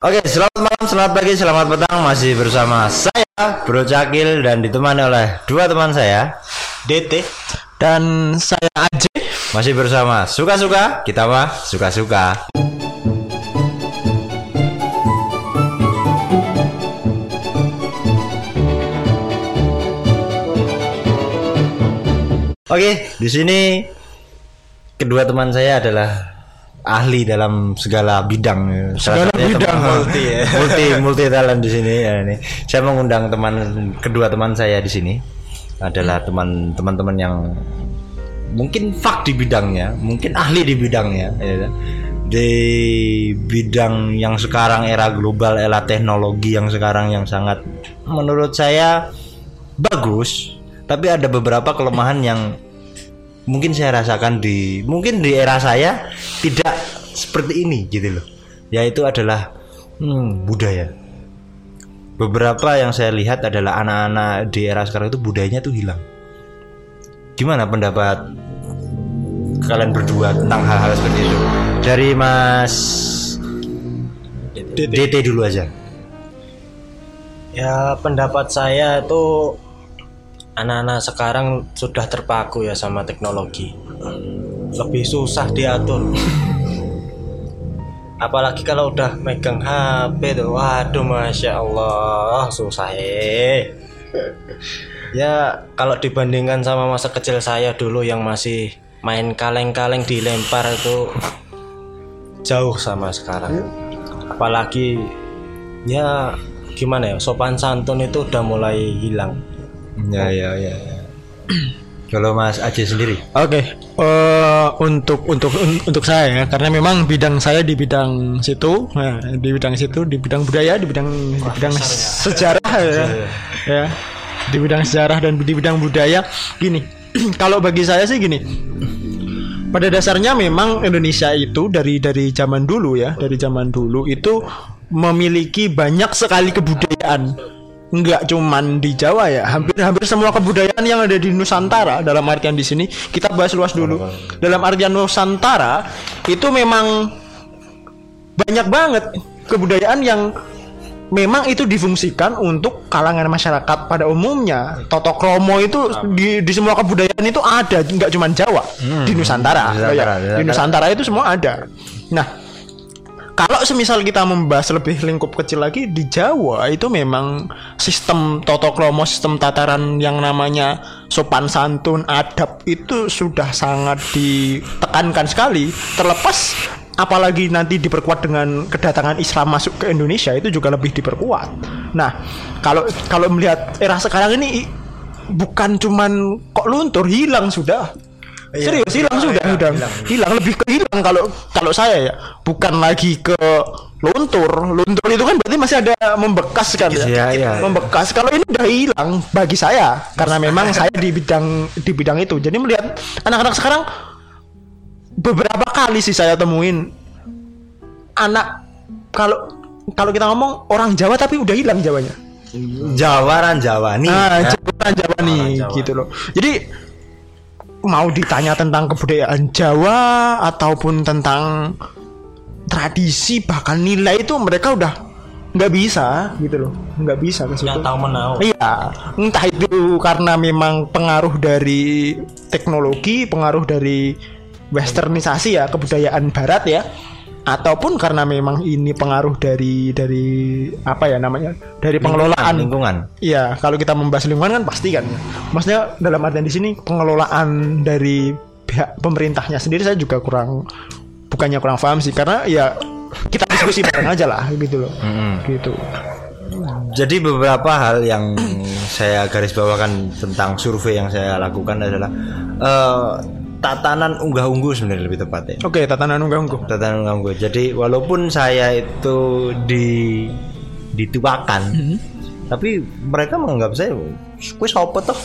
Oke, selamat malam, selamat pagi, selamat petang. Masih bersama saya, Bro Cakil Dan ditemani oleh dua teman saya DT dan saya Aj Masih bersama Suka-Suka, kita mah suka-suka. Oke, di sini kedua teman saya adalah ahli dalam segala bidang. Salah Segala bidang, teman- multi ya. multi multi talent di sini ya ini. Saya mengundang teman kedua teman saya di sini adalah teman teman-teman yang mungkin fak di bidangnya, mungkin ahli di bidangnya, ya kan? di bidang yang sekarang era global, era teknologi yang sekarang yang sangat menurut saya bagus, tapi ada beberapa kelemahan yang mungkin saya rasakan di mungkin di era saya tidak seperti ini gitu loh. Yaitu adalah hmm, budaya. Beberapa yang saya lihat adalah anak-anak di era sekarang itu budayanya tuh hilang. Gimana pendapat kalian berdua tentang hal-hal seperti itu? Dari mas DT. Dulu aja. Ya pendapat saya itu anak-anak sekarang sudah terpaku ya sama teknologi. Lebih susah diatur. Apalagi kalau udah megang HP tuh, waduh masya Allah susah eh. Ya kalau dibandingkan sama masa kecil saya dulu yang masih main kaleng-kaleng dilempar itu jauh sama sekarang. Apalagi ya gimana ya sopan santun itu udah mulai hilang. Ya ya ya, kalau mas Aceh sendiri Oke, eh, untuk untuk un- untuk saya ya, karena memang bidang saya di bidang situ, nah, di bidang situ, di bidang budaya, di bidang di bidang sejarah ya, ya, di bidang sejarah dan di bidang budaya. Gini, kalau bagi saya sih gini, pada dasarnya memang Indonesia itu dari dari zaman dulu ya, dari zaman dulu itu memiliki banyak sekali kebudayaan. Enggak cuman di Jawa ya, hampir hampir semua kebudayaan yang ada di Nusantara dalam artian di sini kita bahas luas dulu. Dalam artian Nusantara itu memang banyak banget kebudayaan yang memang itu difungsikan untuk kalangan masyarakat pada umumnya. Toto kromo itu di, di semua kebudayaan itu ada, nggak cuma Jawa, di Nusantara. Nusantara, Ya, Nusantara. Di Nusantara itu semua ada. Nah, kalau semisal kita membahas lebih lingkup kecil lagi di Jawa itu memang sistem toto kromo, sistem tataran yang namanya sopan santun, adab itu sudah sangat ditekankan sekali. Terlepas apalagi nanti diperkuat dengan kedatangan Islam masuk ke Indonesia itu juga lebih diperkuat. Nah, kalau kalau melihat era sekarang ini bukan cuman kok luntur, hilang sudah. Serius hilang sudah, sudah hilang. lebih ke hilang kalau kalau saya ya, bukan lagi ke luntur. Luntur itu kan berarti masih ada membekas kan ya. Iya, iya. Membekas. Kalau ini udah hilang bagi saya karena memang saya di bidang di bidang itu. Jadi melihat anak-anak sekarang beberapa kali sih saya temuin anak kalau kalau kita ngomong orang Jawa tapi udah hilang Jawanya. Jawaran Jawa nih Nah, ya. Jawa Jawa nih gitu loh. Jadi mau ditanya tentang kebudayaan Jawa ataupun tentang tradisi bahkan nilai itu mereka udah nggak bisa gitu loh, nggak bisa ke situ. Tahu menau. Iya, entah itu karena memang pengaruh dari teknologi, pengaruh dari westernisasi ya kebudayaan barat ya, ataupun karena memang ini pengaruh dari dari apa ya namanya dari pengelolaan lingkungan Iya, kalau kita membahas lingkungan kan pasti kan. Maksudnya dalam artian di sini pengelolaan dari pihak pemerintahnya sendiri saya juga kurang bukannya kurang paham sih karena ya kita diskusi bareng aja lah gitu loh. Gitu. Jadi beberapa hal yang saya garis bawakan tentang survei yang saya lakukan adalah eh, tatanan unggah-ungguh sebenarnya lebih tepatnya. Oke, tatanan unggah-ungguh. Tatanan unggah-ungguh. Jadi walaupun saya itu di dituakan, tapi mereka menganggap saya kue sopo toh.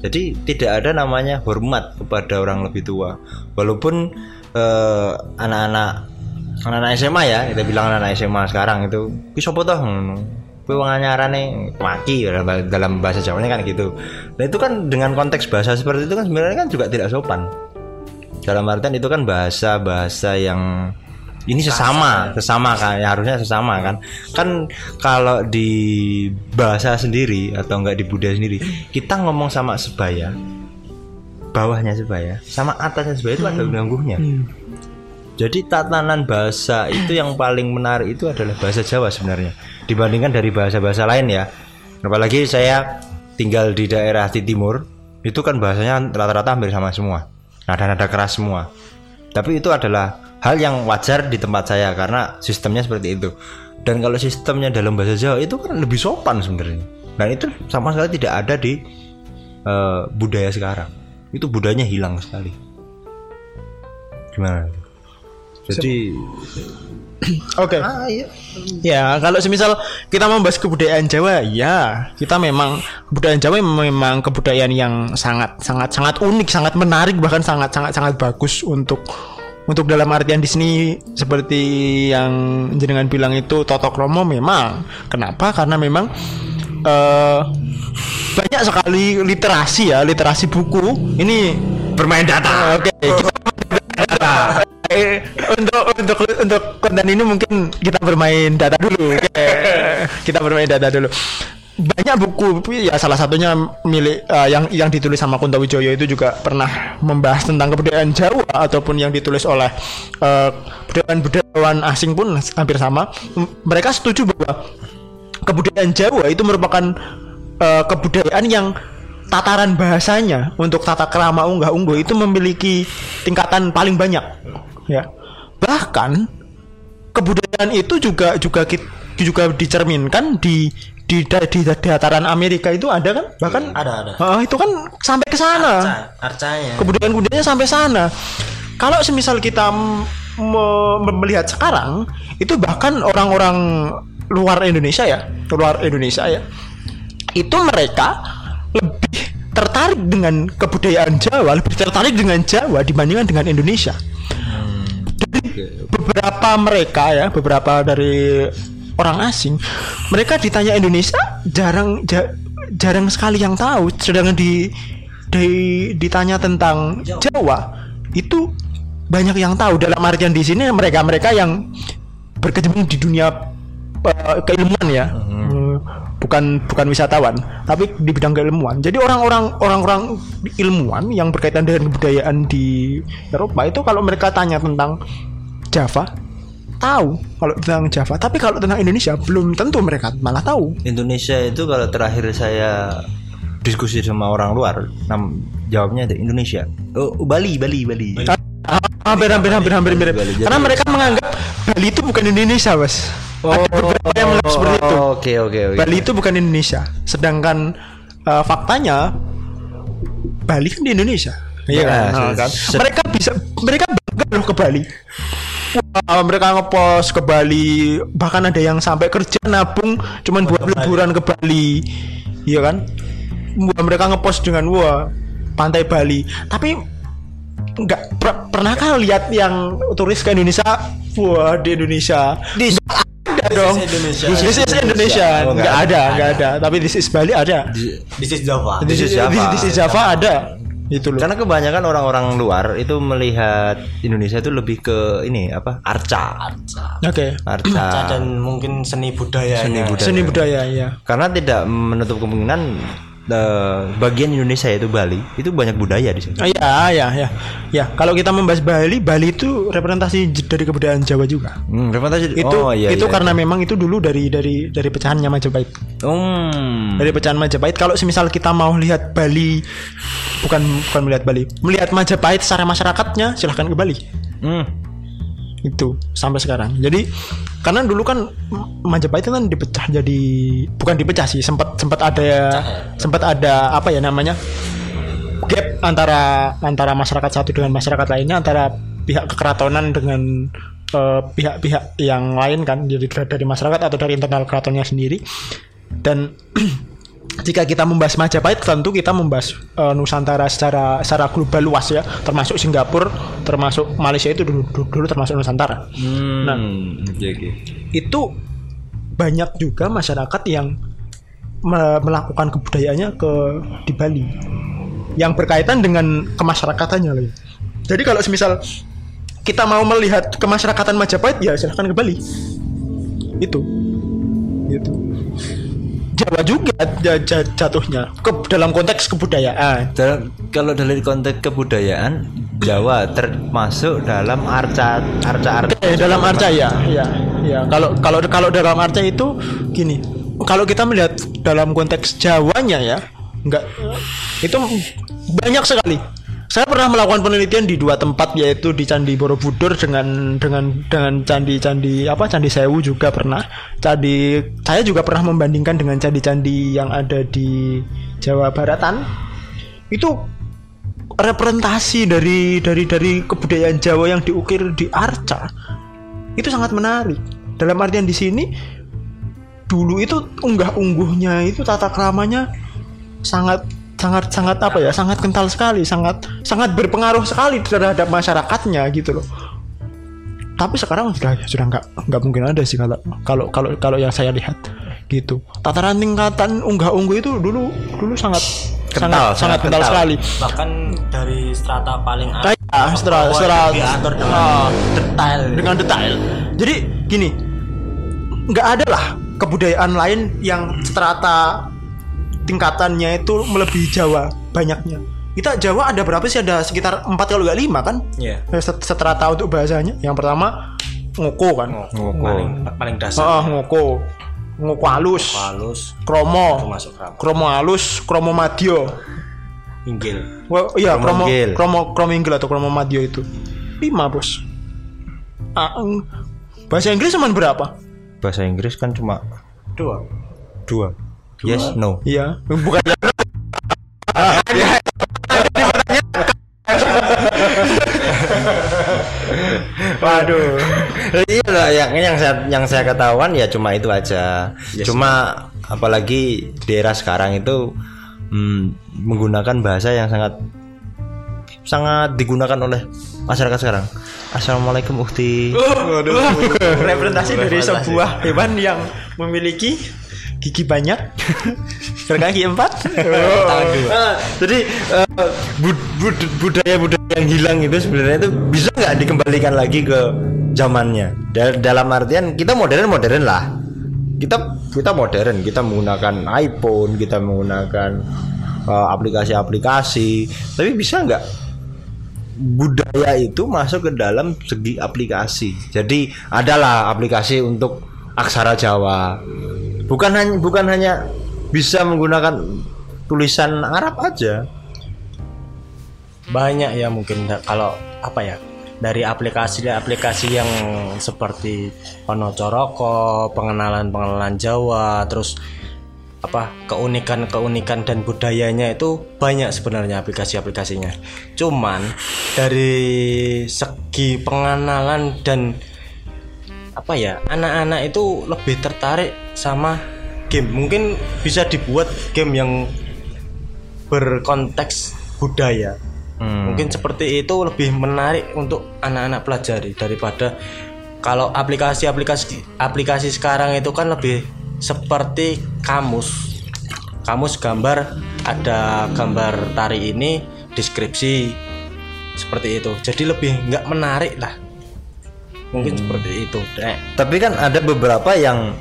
Jadi tidak ada namanya hormat kepada orang lebih tua. Walaupun eh, anak-anak anak-anak SMA ya, kita bilang anak-anak SMA sekarang itu kue sopo toh. Kue wong anyarane maki dalam, dalam bahasa Jawanya kan gitu. Nah itu kan dengan konteks bahasa seperti itu kan sebenarnya kan juga tidak sopan. Dalam artian itu kan bahasa-bahasa yang ini sesama sesama kan ya harusnya sesama kan. Kan kalau di bahasa sendiri atau enggak di budaya sendiri kita ngomong sama sebaya bawahnya sebaya sama atasnya sebaya itu ada ganggunya. Jadi tatanan bahasa itu yang paling menarik itu adalah bahasa Jawa sebenarnya dibandingkan dari bahasa-bahasa lain ya. Apalagi saya tinggal di daerah timur itu kan bahasanya rata-rata hampir sama semua. Nada-nada keras semua. Tapi itu adalah hal yang wajar di tempat saya karena sistemnya seperti itu. Dan kalau sistemnya dalam bahasa Jawa itu kan lebih sopan sebenarnya. Dan itu sama sekali tidak ada di eh, budaya sekarang. Itu budayanya hilang sekali. Gimana jadi Oke. ah iya Ya, kalau semisal kita membahas kebudayaan Jawa, ya kita memang kebudayaan Jawa memang kebudayaan yang sangat sangat sangat unik, sangat menarik, bahkan sangat sangat sangat bagus untuk untuk dalam artian di sini seperti yang jenengan bilang itu totok romo memang. Kenapa? Karena memang eh, banyak sekali literasi ya, literasi buku. Ini bermain data Oke, kita Eh, untuk untuk untuk konten ini mungkin kita bermain data dulu. Oke. kita bermain data dulu. Banyak buku ya salah satunya milik eh, yang yang ditulis sama Kunto Wijoyo itu juga pernah membahas tentang kebudayaan Jawa ataupun yang ditulis oleh eh, budayawan-budayawan asing pun hampir sama. Mereka setuju bahwa kebudayaan Jawa itu merupakan eh, kebudayaan yang tataran bahasanya untuk tata kerama unggah ungguh itu memiliki tingkatan paling banyak ya bahkan kebudayaan itu juga juga juga dicerminkan di di, da- di, dataran Amerika itu ada kan bahkan Ada, ada. Ah, itu kan sampai ke sana Arca, arcanya. kebudayaan budayanya sampai sana. Kalau semisal kita me- melihat sekarang, itu bahkan orang-orang luar Indonesia ya, luar Indonesia ya, itu mereka lebih tertarik dengan kebudayaan Jawa, lebih tertarik dengan Jawa dibandingkan dengan Indonesia. Dari beberapa mereka ya, beberapa dari orang asing, mereka ditanya Indonesia jarang ja- jarang sekali yang tahu, sedangkan di, di ditanya tentang Jawa. Itu banyak yang tahu. Dalam artian di sini mereka-mereka yang berkecimpung di dunia eh, keilmuan ya. Bukan bukan wisatawan tapi di bidang keilmuan. Jadi orang-orang orang-orang ilmuwan yang berkaitan dengan kebudayaan di Eropa itu kalau mereka tanya tentang Java tahu kalau tentang Java. Tapi kalau tentang Indonesia belum tentu mereka malah tahu. Indonesia itu kalau terakhir saya diskusi sama orang luar nam jawabnya ada Indonesia. Oh Bali Bali Bali. Ah, hampir hampir hampir hampir. Bali. Karena mereka menganggap Bali itu bukan Indonesia bos. Ada beberapa seperti itu. Oh, oke oke oke. Bali itu bukan Indonesia. Sedangkan eh, faktanya Bali kan di Indonesia. Iya Nah, kan? Nah, se- kan? mereka bisa mereka bangga ke Bali. Wah, mereka ngepost ke Bali. Bahkan ada yang sampai kerja nabung cuman buat liburan ke Bali. Iya kan? Wah, mereka ngepost dengan wah pantai Bali. Tapi nggak per- pernahkah lihat yang turis ke Indonesia? Wah di Indonesia. Di ada dong. Indonesia. This is Indonesia. Oh, nggak nggak ada ada. tapi this is Bali ada. This is Java. this is Java. this is Java ada. Itu loh. Karena kebanyakan orang-orang luar itu melihat Indonesia itu lebih ke ini apa? Arca. Oke. Arca. Dan mungkin seni budayanya. Seni budaya. seni budaya ya karena tidak menutup kemungkinan eh, bagian Indonesia yaitu Bali itu banyak budaya di sini Ah, ya ya ya ya kalau kita membahas Bali Bali itu representasi dari kebudayaan Jawa juga hmm, representasi- itu oh, iya, itu iya. karena memang itu dulu dari dari dari pecahannya Majapahit Hmm. dari pecahan Majapahit kalau semisal kita mau lihat Bali bukan bukan melihat Bali melihat Majapahit secara masyarakatnya silahkan ke Bali Hmm. Itu sampai sekarang. Jadi karena dulu kan Majapahit kan dipecah jadi bukan dipecah sih sempat sempat ada sempat ada apa ya namanya gap antara antara masyarakat satu dengan masyarakat lainnya antara pihak kekeratonan dengan eh, pihak-pihak yang lain kan jadi dari- dari masyarakat atau dari internal keratonnya sendiri. Dan jika kita membahas Majapahit tentu kita membahas eh, Nusantara secara secara global luas ya termasuk Singapura termasuk Malaysia itu dulu dulu, dulu termasuk Nusantara Hmm. Nah. oke. itu banyak juga masyarakat yang me- melakukan kebudayaannya ke di Bali yang berkaitan dengan kemasyarakatannya loh. Jadi kalau semisal kita mau melihat kemasyarakatan Majapahit ya silahkan ke Bali itu gitu Jawa juga ja- ja- jatuhnya ke dalam konteks kebudayaan. Dalam- kalau dari konteks kebudayaan Jawa termasuk dalam arca arca arca. Eh dalam arca ya ya ya. Kalau kalau kalau dalam arca itu gini kalau kita melihat dalam konteks Jawanya ya enggak itu banyak sekali saya pernah melakukan penelitian di dua tempat yaitu di Candi Borobudur dengan dengan dengan candi-candi apa Candi Sewu juga pernah. Candi saya juga pernah membandingkan dengan candi-candi yang ada di Jawa Baratan. Itu representasi dari dari dari kebudayaan Jawa yang diukir di arca. Itu sangat menarik. Dalam artian di sini dulu itu unggah ungguhnya itu tata keramanya sangat sangat sangat apa ya sangat kental sekali sangat sangat berpengaruh sekali terhadap masyarakatnya gitu loh. Tapi sekarang sudah sudah nggak nggak mungkin ada sih kalau kalau kalau kalau yang saya lihat gitu. Tataran tingkatan unggah ungguh itu dulu dulu sangat Kental, sangat, sangat sangat kental kental. sekali. Bahkan dari strata paling atas bawah setelah itu diatur dengan ah, detail. dengan detail. Jadi gini, nggak ada lah kebudayaan lain yang strata tingkatannya itu melebihi Jawa banyaknya. Kita Jawa ada berapa sih? Ada sekitar 4 kalau nggak 5 kan? Iya. Eh, set- Strata untuk bahasanya. Yang pertama ngoko kan. Ngoko. paling paling dasar Ah, ngoko. Ngoko halus, halus kromo, kromo halus, kromo madyo. inggil Wah, iya, kromo, Kromonggil. kromo, krominggil atau kromo madyo itu. Lima, bos. Ah, bahasa Inggris cuma berapa? bahasa Inggris kan cuma dua dua yes no. Iya, bukan Waduh. iya lah yang yang saya yang saya ketahuan ya cuma itu aja. Cuma apalagi di era sekarang itu hmm, menggunakan bahasa yang sangat sangat digunakan oleh masyarakat sekarang. Assalamualaikum ukti Representasi dari sebuah hewan yang memiliki gigi banyak, berkaki empat. Nah, jadi eh, bud- bud- budaya-budaya yang hilang itu sebenarnya itu bisa nggak dikembalikan lagi ke zamannya? Da- dalam artian kita modern modern lah. Kita kita modern. Kita menggunakan iPhone kita menggunakan eh, aplikasi-aplikasi. Tapi bisa nggak budaya itu masuk ke dalam segi aplikasi? Jadi adalah aplikasi untuk aksara Jawa bukan hanya bukan hanya bisa menggunakan tulisan Arab aja banyak ya mungkin kalau apa ya dari aplikasi-aplikasi yang seperti Ono Coroko, pengenalan-pengenalan Jawa, terus apa keunikan-keunikan dan budayanya itu banyak sebenarnya aplikasi-aplikasinya. Cuman dari segi pengenalan dan apa ya anak-anak itu lebih tertarik sama game. Mungkin bisa dibuat game yang berkonteks budaya. Hmm. Mungkin seperti itu lebih menarik untuk anak-anak pelajari daripada kalau aplikasi-aplikasi aplikasi sekarang itu kan lebih seperti kamus. Kamus gambar ada gambar tari ini deskripsi seperti itu. Jadi lebih nggak menarik lah. Mungkin seperti itu. Dek. tapi kan ada beberapa yang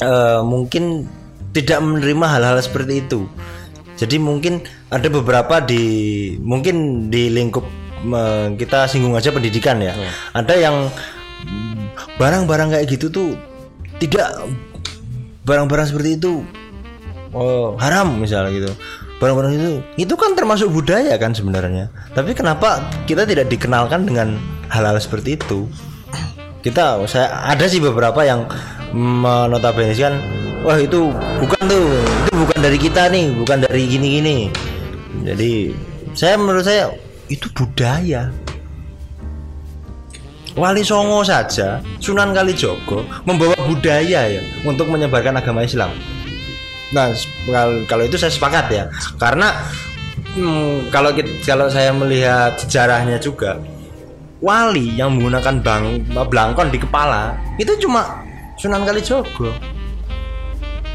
eh, mungkin tidak menerima hal-hal seperti itu. Jadi mungkin ada beberapa di mungkin di lingkup eh, kita singgung aja pendidikan ya. Ada yang barang-barang kayak gitu tuh tidak barang-barang seperti itu oh, haram misalnya gitu. Barang-barang itu itu kan termasuk budaya kan sebenarnya. Tapi kenapa kita tidak dikenalkan dengan hal-hal seperti itu kita saya ada sih beberapa yang menotabene kan wah itu bukan tuh itu bukan dari kita nih bukan dari gini-gini jadi saya menurut saya itu budaya Wali Songo saja Sunan Kalijogo membawa budaya ya untuk menyebarkan agama Islam. Nah, kalau itu saya sepakat ya, karena hmm, kalau kit- kalau saya melihat sejarahnya juga, wali yang menggunakan bang blangkon di kepala itu cuma Sunan Kalijogo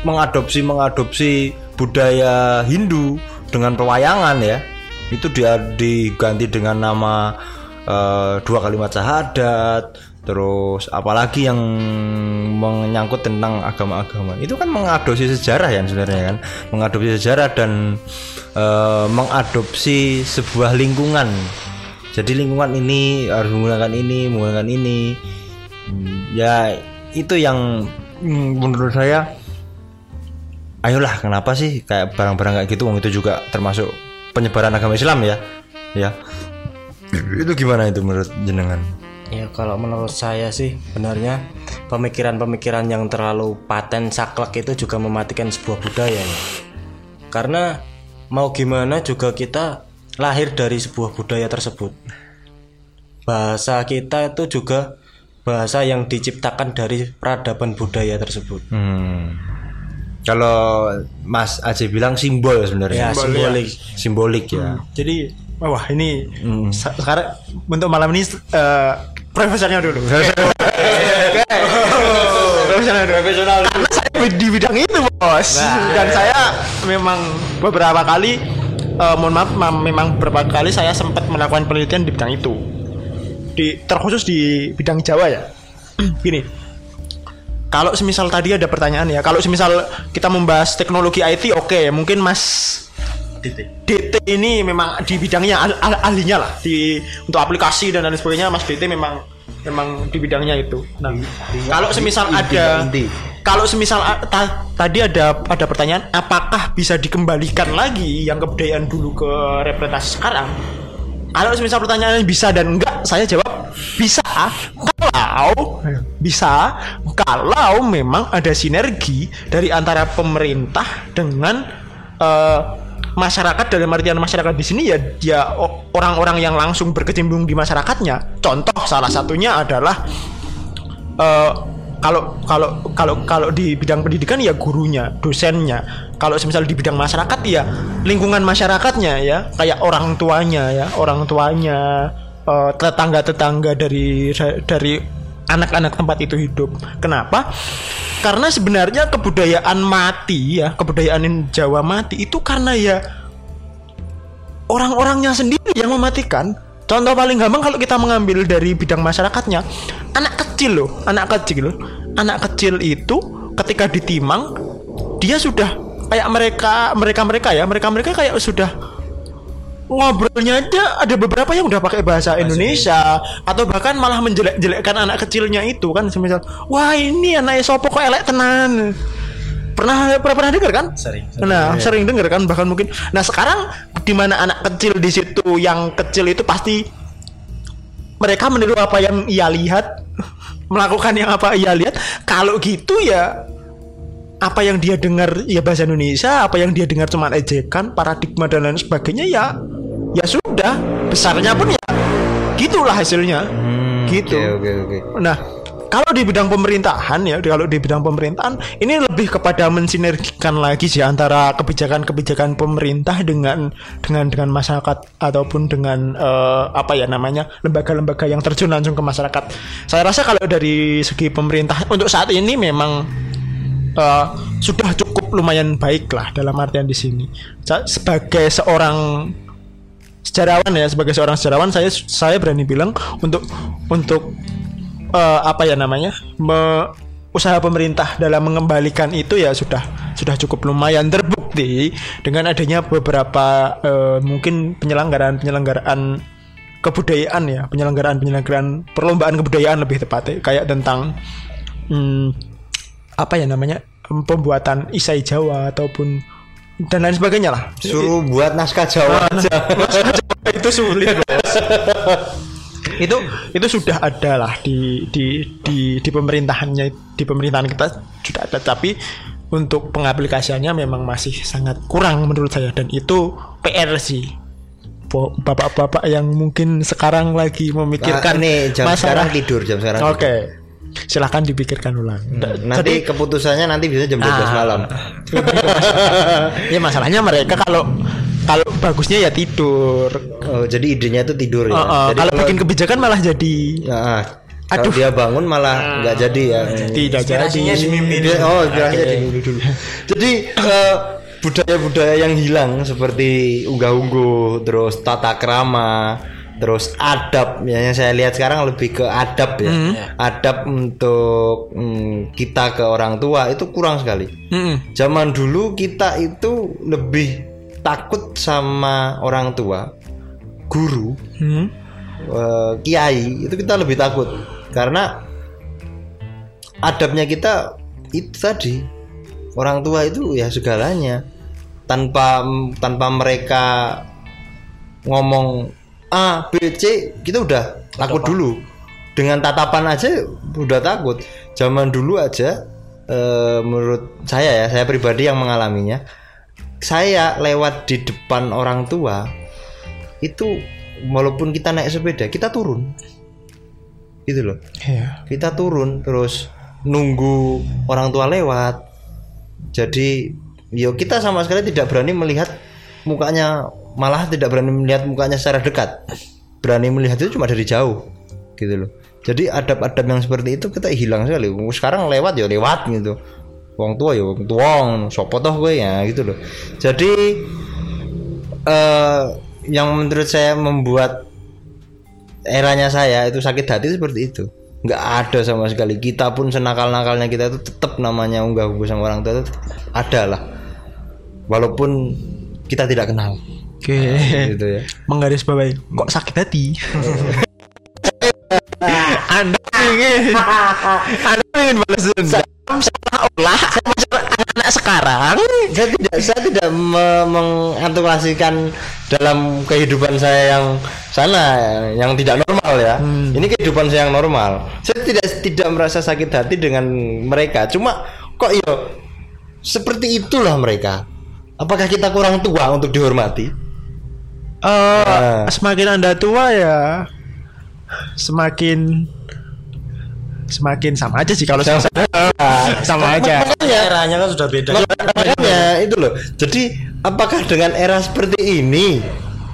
mengadopsi mengadopsi budaya Hindu dengan pewayangan ya itu dia diganti dengan nama eh, dua kalimat syahadat, terus apalagi yang menyangkut tentang agama-agama. Itu kan mengadopsi sejarah ya sebenarnya kan, mengadopsi sejarah dan eh, mengadopsi sebuah lingkungan. Jadi lingkungan ini harus menggunakan ini, menggunakan ini. Hmm, Ya itu yang hmm, menurut saya ayolah kenapa sih kayak barang-barang kayak gitu wong itu juga termasuk penyebaran agama Islam ya ya itu gimana itu menurut jenengan Ya kalau menurut saya sih benarnya pemikiran-pemikiran yang terlalu paten saklek itu juga mematikan sebuah budaya ya. Karena mau gimana juga kita lahir dari sebuah budaya tersebut. Bahasa kita itu juga bahasa yang diciptakan dari peradaban budaya tersebut. hmm. kalau Mas Aceh bilang simbol sebenarnya Ya, simbolik. simbolik ya Jadi wah ini sa- sekarang untuk malam ini eh, profesornya dulu. profesional dulu. Karena saya di bidang itu bos. Dan saya memang beberapa kali eh, mohon maaf ma- memang beberapa kali saya sempat melakukan penelitian di bidang itu. Di terkhusus di bidang Jawa ya. Gini. Kalau semisal tadi ada pertanyaan ya, kalau semisal kita membahas teknologi IT oke, mungkin Mas DT ini memang di bidangnya al- al- ahlinya lah di untuk aplikasi dan lain sebagainya Mas DT memang memang di bidangnya itu. Nah, kalau semisal ada kalau semisal ta- tadi ada ada pertanyaan apakah bisa dikembalikan lagi yang kebudayaan dulu ke representasi sekarang? Kalau semisal pertanyaannya bisa dan enggak, saya jawab bisa. Kalau bisa, kalau memang ada sinergi dari antara pemerintah dengan eh, masyarakat dalam artian masyarakat di sini ya ya o- orang-orang yang langsung berkecimpung di masyarakatnya. Contoh salah satunya adalah eh, kalau kalau kalau kalau di bidang pendidikan ya gurunya, dosennya. Kalau semisal di bidang masyarakat ya lingkungan masyarakatnya ya, kayak orang tuanya ya, orang tuanya, eh, tetangga-tetangga dari dari anak-anak tempat itu hidup. Kenapa? Karena sebenarnya kebudayaan mati ya, kebudayaan Jawa mati itu karena ya orang-orangnya sendiri yang mematikan. Contoh paling gampang kalau kita mengambil dari bidang masyarakatnya, anak kecil loh, anak kecil, anak kecil itu ketika ditimang dia sudah kayak mereka mereka mereka ya mereka mereka kayak sudah ngobrolnya aja ada beberapa yang udah pakai bahasa Indonesia atau bahkan malah menjelek-jelekkan anak kecilnya itu kan. Semisal wah ini anak sopo kok elek tenan. Pernah pernah, pernah dengar kan? Sering. nah sering dengar kan? Bahkan mungkin nah sekarang di mana anak kecil di situ yang kecil itu pasti mereka meniru apa yang ia lihat melakukan yang apa ia lihat kalau gitu ya apa yang dia dengar ya bahasa Indonesia apa yang dia dengar cuma ejekan paradigma dan lain sebagainya ya ya sudah besarnya pun ya gitulah hasilnya. Gitu. Hmm, oke oke oke. Nah, kalau di bidang pemerintahan ya, kalau di bidang pemerintahan ini lebih kepada mensinergikan lagi sih antara kebijakan-kebijakan pemerintah dengan dengan dengan masyarakat ataupun dengan eh, apa ya namanya lembaga-lembaga yang terjun langsung ke masyarakat. Saya rasa kalau dari segi pemerintah untuk saat ini memang eh, sudah cukup lumayan baik lah dalam artian di sini. Sebagai seorang sejarawan ya sebagai seorang sejarawan saya saya berani bilang untuk untuk eh, apa ya namanya me- usaha pemerintah dalam mengembalikan itu ya sudah sudah cukup lumayan terbukti dengan adanya beberapa eh, mungkin penyelenggaraan penyelenggaraan kebudayaan ya penyelenggaraan penyelenggaraan perlombaan kebudayaan lebih tepatnya kayak tentang hmm, apa ya namanya pembuatan isai Jawa ataupun dan lain sebagainya lah. Suruh buat naskah Jawa aja. itu sulit bos itu itu sudah ada lah di di di di pemerintahannya di pemerintahan kita sudah ada. Tapi untuk pengaplikasiannya memang masih sangat kurang menurut saya. Dan itu PR sih. Bapak-bapak yang mungkin sekarang lagi memikirkan Nah, nih jam masalah sekarang tidur jam sekarang oke silahkan dipikirkan ulang tidur. nanti keputusannya nanti bisa jam 12 Ah. malam ya masalahnya mereka kalau kalau bagusnya ya tidur oh, jadi idenya itu tidur ya Oh, oh, jadi kalau bikin kebijakan malah jadi Nah, kalau Aduh. dia bangun malah nggak jadi ya. tidak jadi Oh, inspirasinya di mimpi dulu. Jadi eh, budaya-budaya yang hilang seperti unggah-ungguh, terus tata krama, terus adab ya, yang saya lihat sekarang lebih ke adab ya. Adab untuk mm, kita ke orang tua itu kurang sekali. Mm-mm. zaman dulu kita itu lebih takut sama orang tua guru Hmm. eh, kiai itu kita lebih takut. Karena adabnya kita itu tadi orang tua itu ya segalanya. Tanpa tanpa mereka ngomong A B C kita udah takut dulu. Dengan tatapan aja udah takut. Zaman dulu aja eh, menurut saya ya saya pribadi yang mengalaminya saya lewat di depan orang tua itu walaupun kita naik sepeda kita turun. Gitu loh. Iya. kita turun terus nunggu orang tua lewat. Jadi yo kita sama sekali tidak berani melihat mukanya malah tidak berani melihat mukanya secara dekat. Berani melihat itu cuma dari jauh gitu loh. Jadi adab-adab yang seperti itu kita hilang sekali. Sekarang lewat ya lewat gitu. Wong tua ya wong tua sopo toh gue ya gitu loh. Jadi eh yang menurut saya membuat eranya saya itu sakit hati seperti itu. Nggak ada sama sekali. Kita pun senakal-nakalnya kita itu tetap namanya unggah ungguh sama orang tua itu ada lah walaupun kita tidak kenal Oke. gitu ya. Menggaris bawahi. Kok sakit hati? Anda ingin Anda ingin balas dendam? Seolah-olah anak-anak sekarang. Saya tidak saya tidak me- mengantisipasikan dalam kehidupan saya yang sana yang tidak normal ya. Ini kehidupan saya yang normal. Saya tidak tidak merasa sakit hati dengan mereka. Cuma kok yo seperti itulah mereka. Apakah kita kurang tua untuk dihormati eh, Nah. semakin anda tua ya semakin semakin sama aja sih kalau sama, sama aja. Makanya Eranya kan sudah beda. makanya itu loh. Jadi apakah dengan era seperti ini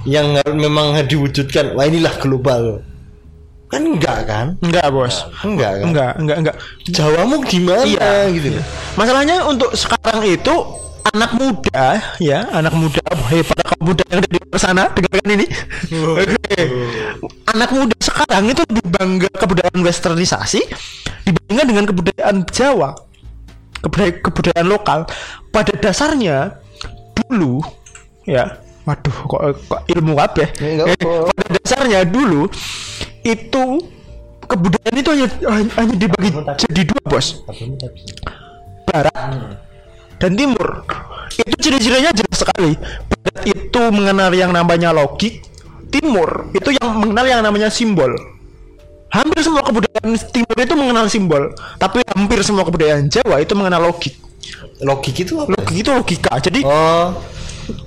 yang memang diwujudkan wah inilah global? Kan enggak kan? Enggak bos. Enggak kan? Enggak enggak enggak. Jawamu gimana Iya. gitu loh. Masalahnya untuk sekarang itu anak muda ya, anak muda hei para kaum muda yang ada di luar sana dengarkan ini. Oke. Anak muda sekarang itu lebih bangga kebudayaan westernisasi dibandingkan dengan kebudayaan Jawa. Kebudayaan, kebudayaan lokal. Pada dasarnya dulu ya waduh kok, kok ilmu apa ya? Enggak Eh, pada dasarnya dulu itu kebudayaan itu hanya hanya dibagi jadi dua bos. Barat dan timur. Itu ciri-cirinya jelas sekali. Barat itu mengenal yang namanya logik timur itu yang mengenal yang namanya simbol. Hampir semua kebudayaan timur itu mengenal simbol tapi hampir semua kebudayaan Jawa itu mengenal logik. Logik itu apa? Logik itu logika. Jadi oh.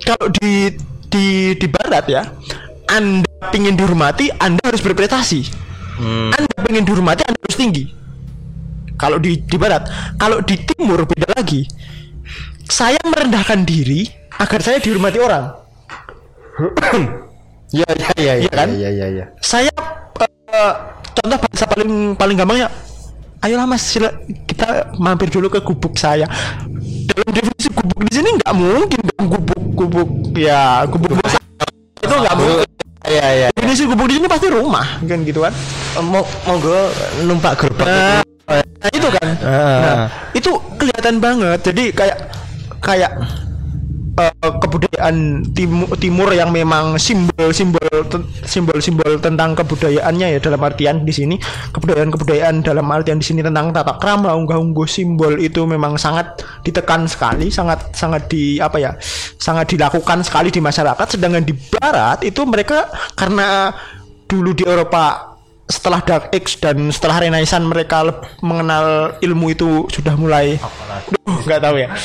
kalau di di di barat ya anda ingin dihormati anda harus berprestasi. Hmm. anda ingin dihormati anda harus tinggi. Kalau di di barat. Kalau di timur beda lagi saya merendahkan diri agar saya dihormati orang. Ya ya ya ya kan? ya ya ya. Saya eh, contoh bahasa paling paling gampangnya ayolah mas sila, kita mampir dulu ke gubuk saya. Dalam definisi gubuk di sini nggak mungkin dong gubuk gubuk ya gubuk bos itu nggak mungkin. Ya ya definisi gubuk di sini pasti rumah kan gitu kan? Mau monggo numpak gerobak nah, nah, itu kan? Ah. nah, itu kelihatan banget. Jadi kayak kayak eh, kebudayaan timur, timur yang memang simbol-simbol simbol-simbol tentang kebudayaannya ya dalam artian di sini. Kebudayaan-kebudayaan dalam artian di sini tentang tata krama unggah-ungguh simbol itu memang sangat ditekan sekali sangat sangat di apa ya sangat dilakukan sekali di masyarakat. Sedangkan di barat itu mereka karena dulu di Eropa setelah Dark Age dan setelah Renaissance mereka mengenal ilmu itu sudah mulai Duh, nggak tahu ya.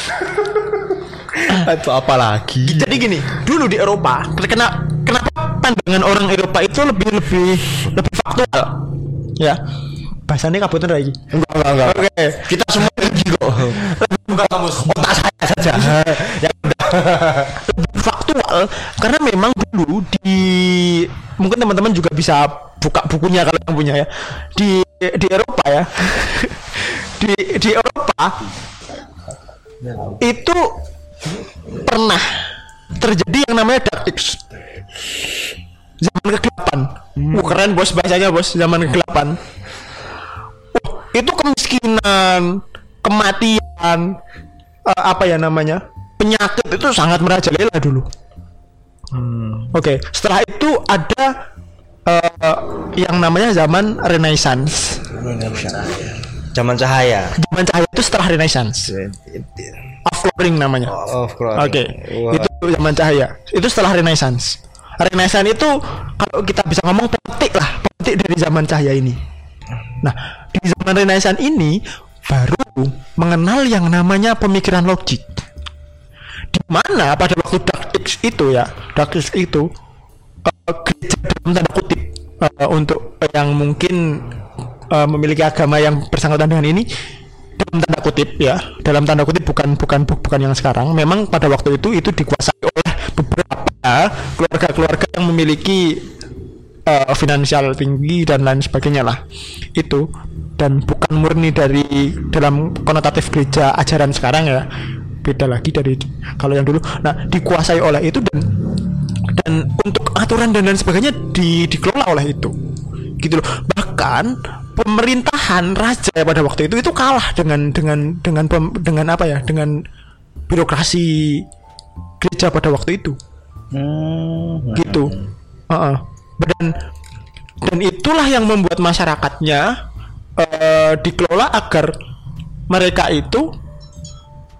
Itu apa lagi jadi gini dulu di Eropa terkena kenapa pandangan orang Eropa itu lebih lebih lebih faktual. Ya. Bahasanya kabutan lagi. Enggak enggak enggak. Oke. Kita semua tinggi kok. Bukan kamu otak saya saja. Ya faktual karena memang dulu di mungkin teman-teman juga bisa buka bukunya kalau yang punya ya. Di di Eropa ya. Di di Eropa itu pernah terjadi yang namanya Dark Age zaman kegelapan. Kegelapan bos bahasanya bos zaman kegelapan. Wah, itu kemiskinan kematian eh, apa ya namanya penyakit itu sangat merajalela dulu. Oke setelah itu ada eh, yang namanya zaman renaissance Zaman cahaya. zaman cahaya itu setelah renaissance offloading namanya Oh, Oke, itu zaman cahaya. Itu setelah Renaissance. Renaissance itu kalau kita bisa ngomong petik lah, petik dari zaman cahaya ini. Nah, di zaman Renaissance ini baru mengenal yang namanya pemikiran logik. Di mana pada waktu Dark Age itu ya, Dark Age itu gereja dalam tanda kutip eh, untuk yang mungkin eh, memiliki agama yang bersangkutan dengan ini dalam tanda kutip ya dalam tanda kutip bukan bukan bu- bukan yang sekarang. Memang pada waktu itu itu dikuasai oleh beberapa keluarga-keluarga yang memiliki eh, finansial tinggi dan lain sebagainya lah. Itu. Dan bukan murni dari dalam konotatif gereja ajaran sekarang ya. Beda lagi dari kalau yang dulu. Nah dikuasai oleh itu dan dan untuk aturan dan lain sebagainya di, dikelola oleh itu gitu loh bahkan pemerintahan raja pada waktu itu itu kalah dengan dengan dengan pem- dengan apa ya dengan birokrasi gereja pada waktu itu Hmm. gitu Heeh. dan dan itulah yang membuat masyarakatnya eh, dikelola agar mereka itu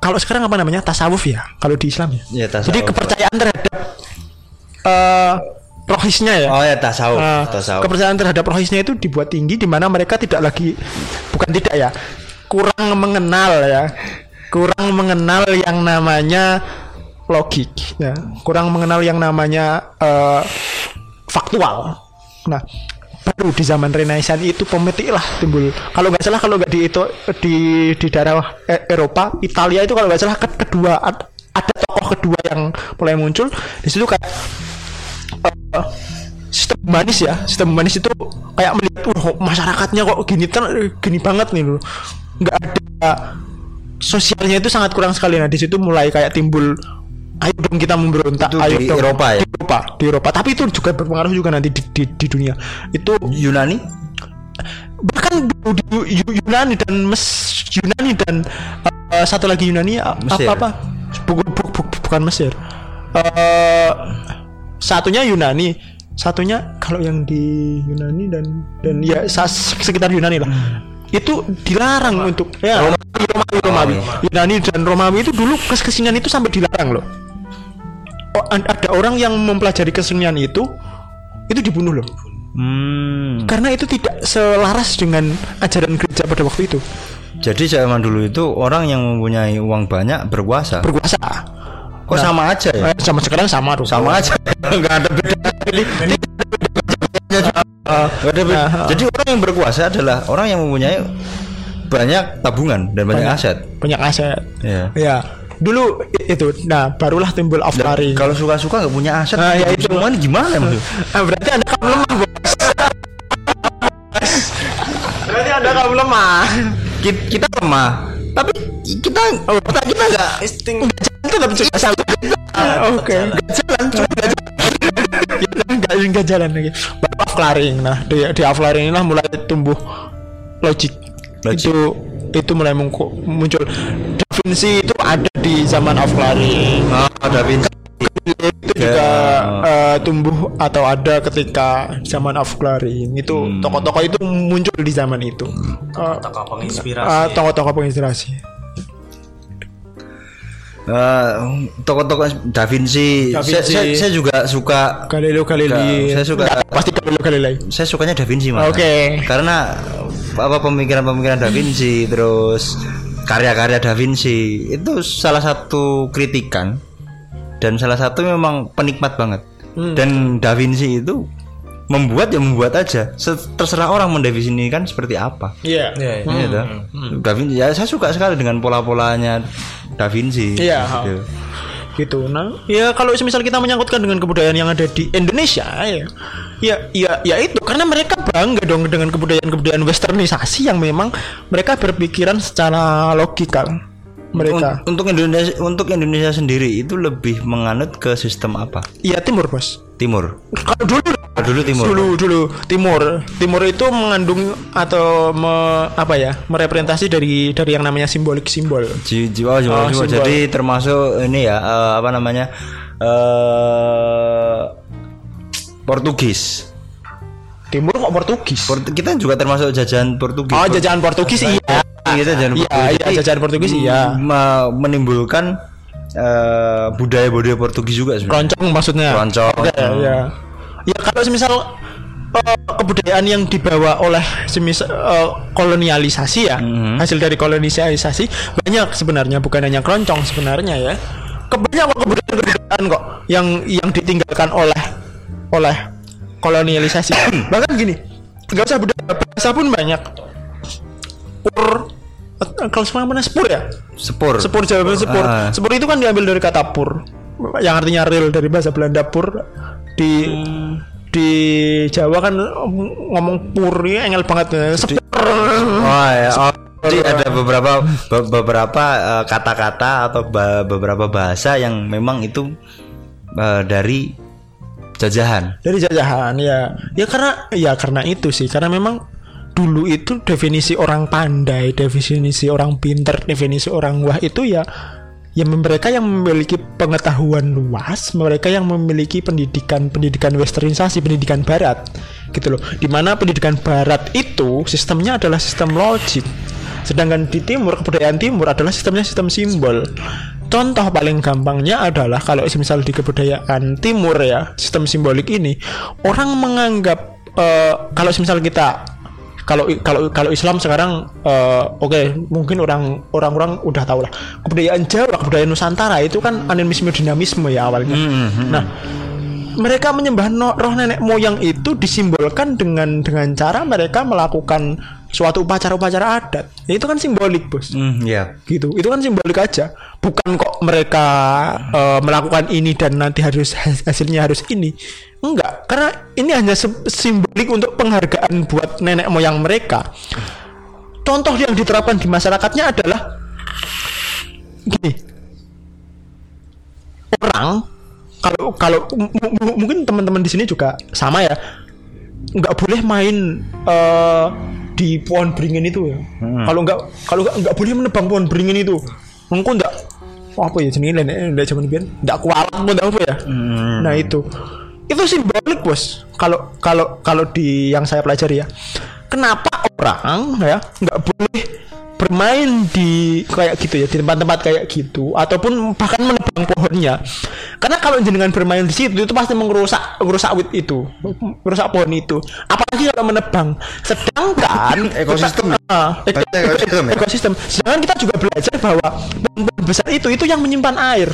kalau sekarang apa namanya tasawuf ya kalau di Islam ya tasawuf. jadi kepercayaan terhadap eh rohisnya ya? Oh ya tasawuf, Ah, tasawuf. kepercayaan terhadap rohisnya itu dibuat tinggi di mana mereka tidak lagi bukan tidak ya kurang mengenal ya. Kurang mengenal yang namanya logik ya. Kurang mengenal yang namanya eh, faktual. Nah baru di zaman Renaissance itu pemetik lah timbul. Kalau nggak salah kalau nggak di itu di di daerah eh, Eropa Italia itu kalau nggak salah ke- kedua ad- ada tokoh kedua yang mulai muncul. Di situ kayak eh, sistem humanis ya. Sistem humanis itu kayak melihat wah masyarakatnya kok gini ter, gini banget nih loh. Nggak ada sosialnya itu sangat kurang sekali. Nah di situ mulai kayak timbul ayo dong kita memberontak Itu ayo di dong. Eropa ya? di Eropa di Eropa. Tapi itu juga berpengaruh juga nanti di, di, di dunia. Itu Yunani? bahkan di Yu- Yunani dan Mes Yunani dan eh, satu lagi Yunani Mesir. apa apa bukan bu- bu- bukan Mesir. Eh, satunya Yunani. Satunya kalau yang di Yunani dan dan ya sekitar Yunani lah. Itu dilarang untuk ya Romawi Romawi, Romawi. Yunani dan Romawi itu dulu kes kesenian itu sampai dilarang loh. Oh, ada orang yang mempelajari kesenian itu itu dibunuh loh. Hmm. karena itu tidak selaras dengan ajaran gereja pada waktu itu. Jadi zaman dulu itu orang yang mempunyai uang banyak berkuasa. berkuasa Kok sama aja ya? Eh, sama sekarang sama tuh Sama aja. Enggak ada beda. Nggak ada beda. Jadi orang yang berkuasa adalah orang yang mempunyai banyak tabungan dan banyak aset. banyak aset Ya. ya dulu itu nah barulah timbul Dan offlaring kalau suka-suka nggak punya aset, Ah, ya itu itu. semua ini gimana maksud? Ah, berarti anda kamu lemah bos berarti anda kamu lemah Kita, kita lemah, tapi kita otak kita nggak tetap juga sama oke. Nggak jalan, cuma nggak jalan. nggak nggak jalan lagi. Baru offlaring nah di, di offlaring inilah mulai tumbuh logik, Logik. itu itu mulai muncul. Da Vinci itu ada di zaman offlaring Oh, Da Vinci. itu juga eh, tumbuh atau ada ketika zaman offlaring itu tokoh-tokoh itu muncul di zaman itu. Eh, tokoh penginspirasi. eh, tokoh-tokoh penginspirasi Eh, tokoh-tokoh Da Vinci. Da Saya, Vinci. saya, saya juga suka Galileo Galilei Saya suka- Nggak, pasti Galileo Galilei saya sukanya Da Vinci malah. Oke. Karena apa pemikiran-pemikiran Da Vinci terus karya-karya Da Vinci itu salah satu kritikan dan salah satu memang penikmat banget. Hmm. Dan Da Vinci itu membuat ya membuat aja. Se- Terserah orang mendefinisikan seperti apa. iya Iya, iya. Iya toh? Da Vinci ya saya suka sekali dengan pola-polanya Da Vinci. Iya, gitu. gitu nah ya kalau misal kita menyangkutkan dengan kebudayaan yang ada di Indonesia ya ya ya, ya itu karena mereka bangga dong dengan kebudayaan-kebudayaan westernisasi yang memang mereka berpikiran secara logikal mereka Un- Untuk Indonesia untuk Indonesia sendiri itu lebih menganut ke sistem apa? iya timur bos Timur. kalau dulu dulu timur. Dulu dulu timur. Timur itu mengandung atau me- apa ya? merepresentasi dari dari yang namanya simbolik simbol. Ji- Jiwa Jawa Oh, simbol. Jadi termasuk ini ya eh, apa namanya? eh Portugis. Timur kok Portugis? Port- kita juga termasuk jajahan Portugis. oh, jajahan Portugis iya. Kita jajahan Iya, Portugis. iya, jajahan Portugis iya. me- menimbulkan eh, budaya-budaya Portugis juga sebenarnya. Keroncong maksudnya. Ya. Ya kalau semisal eh, kebudayaan yang dibawa oleh semisal eh, kolonialisasi ya, Mhm. hasil dari kolonialisasi banyak sebenarnya bukan hanya keroncong sebenarnya ya. Kebanyak kok kebudayaan-kebudayaan kok yang yang ditinggalkan oleh oleh kolonialisasi. Bahkan gini, nggak usah budaya bahasa pun banyak. Pur eh, kalau sekarang mana spur ya? Sepur. Sepur Jawa Barat sepur. Ah. Sepur itu kan diambil dari kata pur, yang artinya real dari bahasa Belanda pur. Di di Jawa kan ngomong pur ini engel banget. Sepur. Oh ya. Oh, jadi ada beberapa be- beberapa eh, kata-kata atau ba- beberapa bahasa yang memang itu eh, dari jajahan. Dari jajahan ya. Ya karena ya karena itu sih karena memang dulu itu definisi orang pandai, definisi orang pinter, definisi orang wah itu ya ya mereka yang memiliki pengetahuan luas, mereka yang memiliki pendidikan pendidikan westernisasi, pendidikan barat gitu loh. Di mana pendidikan barat itu sistemnya adalah sistem logik. Sedangkan di timur kebudayaan timur adalah sistemnya sistem simbol. Contoh paling gampangnya adalah kalau misal di kebudayaan timur ya, sistem simbolik ini orang menganggap eh, kalau misal kita kalau kalau kalau Islam sekarang eh, oke mungkin orang orang-orang udah tahu lah. Kebudayaan Jawa kebudayaan Nusantara itu kan animisme dinamisme ya awalnya. Nah mereka menyembah no- roh nenek moyang itu disimbolkan dengan dengan cara mereka melakukan suatu upacara-upacara adat. Ya, itu kan simbolik bos. Hmm, ya. gitu. Itu kan simbolik aja. Bukan kok mereka eh, melakukan ini dan nanti harus has- hasilnya harus ini. Enggak. Karena ini hanya simbolik untuk penghargaan buat nenek moyang mereka. Contoh yang diterapkan di masyarakatnya adalah gini. Orang kalau kalau mungkin teman-teman di sini juga sama ya. Nggak boleh main eh, di pohon beringin itu ya. Kalau nggak kalau nggak nggak boleh menebang pohon beringin itu. Engko nggak apa ya jenenge nenek nenek zaman biyen nggak kualat apa nggak apa ya. Nah itu itu simbolik bos. Kalau kalau kalau di yang saya pelajari ya. Kenapa orang ya nggak boleh bermain di kayak gitu ya di tempat-tempat kayak gitu ataupun bahkan menebang pohonnya. Karena kalau jenengan bermain di situ itu pasti merusak merusak wit itu merusak pohon itu. Apalagi kalau menebang. Sedangkan Ekosistem. Ah, ek- Berarti ekosistem ya? ekosistem sedangkan kita juga belajar bahwa pohon besar itu itu yang menyimpan air.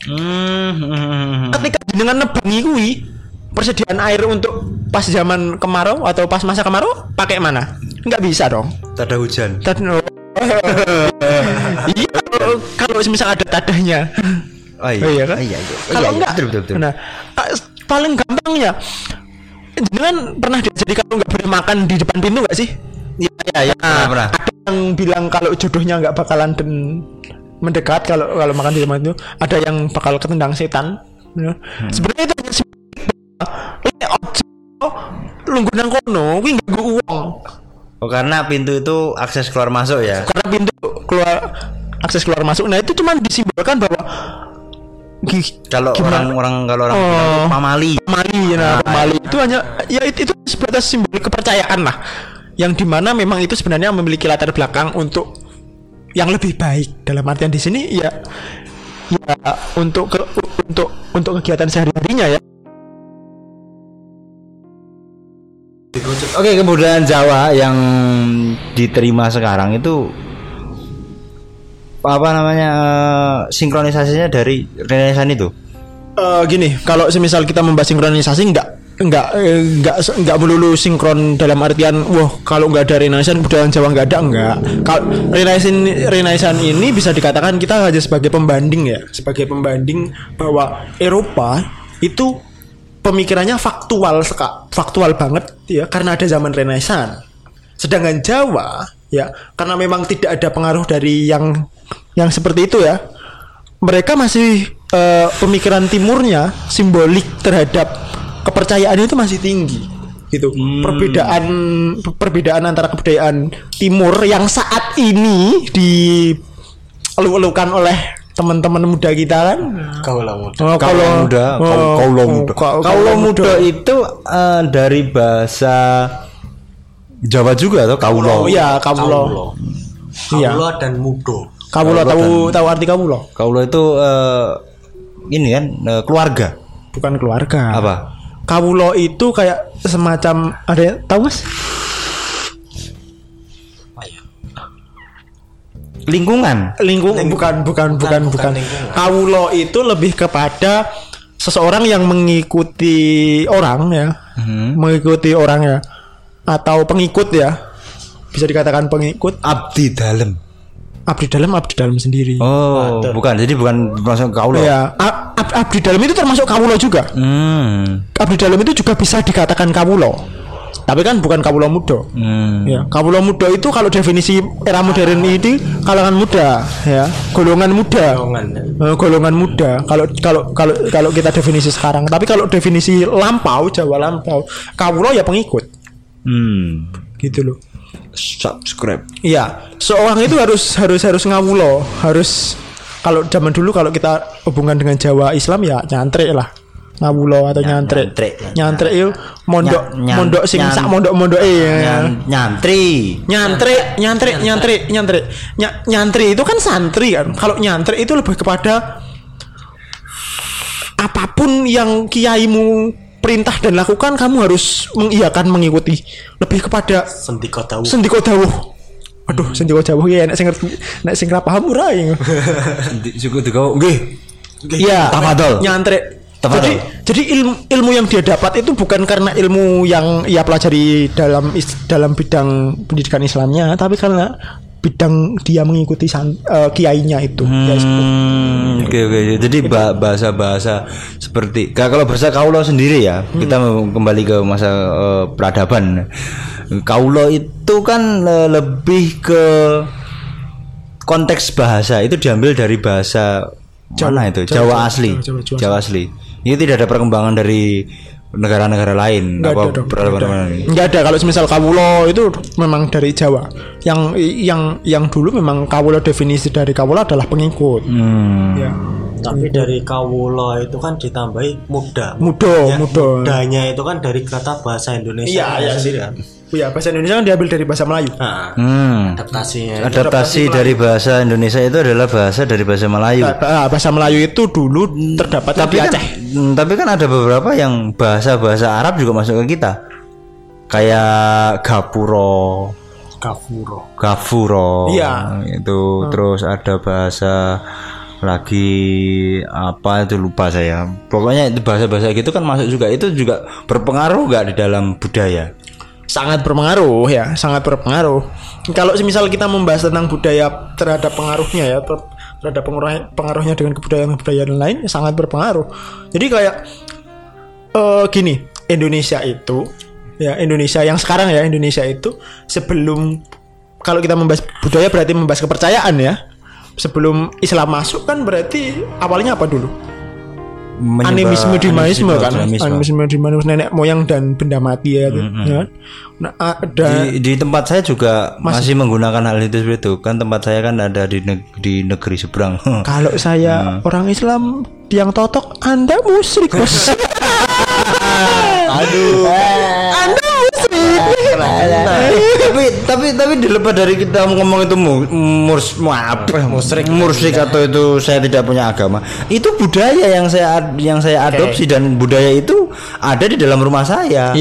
Hmm, hmm, ketika jenengan nebangi kuwi persediaan air untuk pas zaman kemarau atau pas masa kemarau pakai mana nggak bisa dong Tak ada hujan. dan iya kalau misal ada tadahnya Oh Oh, iya kan? Oh, iya, iya. kalau Iya, iya, enggak betul, betul, betul. nah ah, paling gampangnya jangan pernah diajari kalau nggak boleh makan di depan pintu nggak sih Iya, iya, iya. Pernah, Nah, pernah. ada yang bilang kalau jodohnya nggak bakalan den mendekat kalau kalau makan di depan itu ada yang bakal ketendang setan ya. Hmm. sebenarnya itu lek ojo lungguh nang kono kuwi nggak uang. Oh, karena pintu itu akses keluar masuk ya. karena pintu keluar akses keluar masuk. Nah itu cuma disimbolkan bahwa Kalau orang-orang kalau orang Oh. bilang pamali. pamali nah pamali. itu hanya ya itu, itu sebatas simbolik kepercayaan lah. Yang di mana memang itu sebenarnya memiliki latar belakang untuk yang lebih baik. Dalam artian di sini ya ya untuk ke, untuk untuk kegiatan sehari harinya ya Oke, kebudayaan Jawa yang diterima sekarang itu apa namanya eh, sinkronisasinya dari Renaissance itu. Eh, gini kalau semisal kita membahas sinkronisasi enggak eh, enggak enggak melulu sinkron dalam artian wah kalau enggak ada renaissance budaya Jawa enggak ada enggak kalau renaissance renaissance ini bisa dikatakan kita hanya sebagai pembanding ya sebagai pembanding bahwa Eropa itu pemikirannya faktual faktual banget ya karena ada zaman renaissance. Sedangkan Jawa ya karena memang tidak ada pengaruh dari yang yang seperti itu ya mereka masih eh, pemikiran timurnya simbolik terhadap kepercayaannya itu masih tinggi gitu. Perbedaan perbedaan antara kebudayaan timur yang saat ini dielu-elukan oleh teman-teman muda kita kan Kau lah muda. Oh, Kaulo muda, oh, oh, muda. kau- Kaulo muda itu eh, dari bahasa Jawa juga atau kaulo? Oh iya, kawulo. Kaulo. Iya. Kaulo dan mudo. Kawulo tahu tahu arti kawulo? Kaulo itu eh, ini kan eh, keluarga. Bukan keluarga. Apa? Kawulo itu kayak semacam ada tahu Mas? Lingkungan. Lingkung bukan bukan bukan bukan. bukan lingkungan. Kawulo itu lebih kepada seseorang yang mengikuti orang ya. Mengikuti orang ya atau pengikut ya. Bisa dikatakan pengikut Abdi dalam. abdi dalam abdi dalam sendiri. Oh, bukan. Jadi bukan masuk kaulo. Ya, ab- ab- abdi dalam itu termasuk kawulo juga. Hmm. Abdi dalam itu juga bisa dikatakan kawulo. Tapi kan bukan kawulo muda. Hmm. Ya, kawulo muda itu kalau definisi era modern ini kalangan muda, ya, golongan muda. Golongan. Eh, golongan muda. Kalau kalau kalau kalau kita definisi sekarang, tapi kalau definisi lampau, Jawa lampau, kawulo ya pengikut, Hmm. gitu loh. Subscribe. Iya, seorang itu harus harus harus ngawulo, harus kalau zaman dulu kalau kita hubungan dengan Jawa Islam ya nyantrik lah. Ngawulo atau nyantrik. nyantrik. Nyantrik itu mondok mondok sing sak mondok-mondok ya. Nyan- nyantri. Nyantrik, nyantrik, nyantrik, nyantrik. Nya- nyantri itu kan santri kan. Kalau nyantrik itu lebih kepada apa pun yang kiaimu perintah dan lakukan kamu harus mengiyakan mengikuti. Lebih kepada Sendiko tahu. sendiko dawuh. Aduh, sendiko dawuh ya nek sing ngerti nek sing ra paham ora ya. Cukup kau. Nggih. Iya, Tafadhol. Nyantrik. Jadi jadi ilmu ilmu yang dia dapat itu bukan karena ilmu yang ia pelajari dalam dalam bidang pendidikan Islamnya, tapi karena bidang dia mengikuti san, eh, kiainya itu. Hmm, oke oke. Jadi ba- bahasa-bahasa seperti Ka- kalau bahasa kaulo sendiri ya, kita mau kembali ke masa eh, peradaban. Kaulo itu kan lebih ke konteks bahasa itu diambil dari bahasa mana itu? Jawa, Jawa, Jawa, asli. Jawa, Jawa, Jawa, asli. Ini tidak ada perkembangan dari negara-negara lain Nggak apa ada peradaban ada. Nggak ada kalau misal kawulo itu memang dari Jawa. Yang yang yang dulu memang kawulo definisi dari kawulo adalah pengikut. Hmm. Ya. Tapi dari kawulo itu kan ditambahi muda. Mudo, Ya, mudo. Mudanya itu kan dari kata bahasa Indonesia. Iya, iya. sendiri kan. Ya, bahasa Indonesia kan diambil dari bahasa Melayu. Nah, Hmm. adaptasinya. Adaptasi dari bahasa Indonesia itu adalah bahasa dari bahasa Melayu. Bah- bahasa Melayu itu dulu terdapat tapi di kan, Aceh. hmm, tapi kan ada beberapa yang bahasa-bahasa Arab juga masuk ke kita. Kayak gapuro, Kafuro. gafuro. Iya. Itu terus ada bahasa lagi apa itu lupa saya. Pokoknya itu bahasa-bahasa gitu kan masuk juga. Itu juga berpengaruh nggak di dalam budaya? Sangat berpengaruh ya sangat berpengaruh. Kalau misal kita membahas tentang budaya terhadap pengaruhnya ya ter- terhadap pengaruhnya, dengan kebudayaan-kebudayaan lain sangat berpengaruh. Jadi kayak eh gini Indonesia itu ya Indonesia yang sekarang ya Indonesia itu sebelum kalau kita membahas budaya berarti membahas kepercayaan ya. Sebelum Islam masuk kan berarti awalnya apa dulu animisme dimanisme kan? Animisme. animisme dimanisme nenek moyang dan benda mati ya, ya kan? nah ada di, di tempat saya juga masih menggunakan hal itu seperti itu. Kan tempat saya kan ada di neg- di negeri seberang. Kalau saya orang Islam yang totok anda musyrik bos aduh. Anda musyrik tapi tapi tapi dilepas dari kita ngomong itu mu, murs mu- apa musrik mursik. Atau itu saya tidak punya agama. Itu budaya yang saya yang saya adopsi dan budaya itu ada di dalam rumah saya.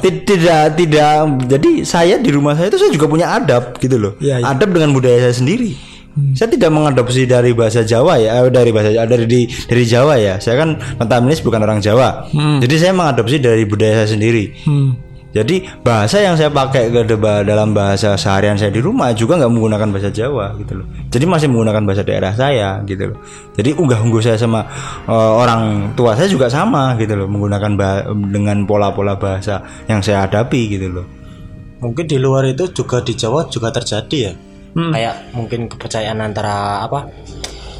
Ti- tidak tidak jadi saya di rumah saya itu saya juga punya adab gitu loh. Iya. adab dengan budaya saya sendiri. Saya tidak mengadopsi dari bahasa Jawa ya eh, dari bahasa dari di dari Jawa ya. Saya kan notabene bukan orang Jawa. Jadi saya mengadopsi dari budaya saya sendiri. Hmm. Jadi bahasa yang saya pakai ke dalam bahasa seharian saya di rumah juga nggak menggunakan bahasa Jawa gitu loh. Jadi masih menggunakan bahasa daerah saya gitu loh. Jadi unggah ungguh saya sama eh, orang tua saya juga sama gitu loh menggunakan bah- dengan pola-pola bahasa yang saya hadapi gitu loh. Mungkin di luar itu juga di Jawa juga terjadi ya. Kayak mungkin kepercayaan antara apa?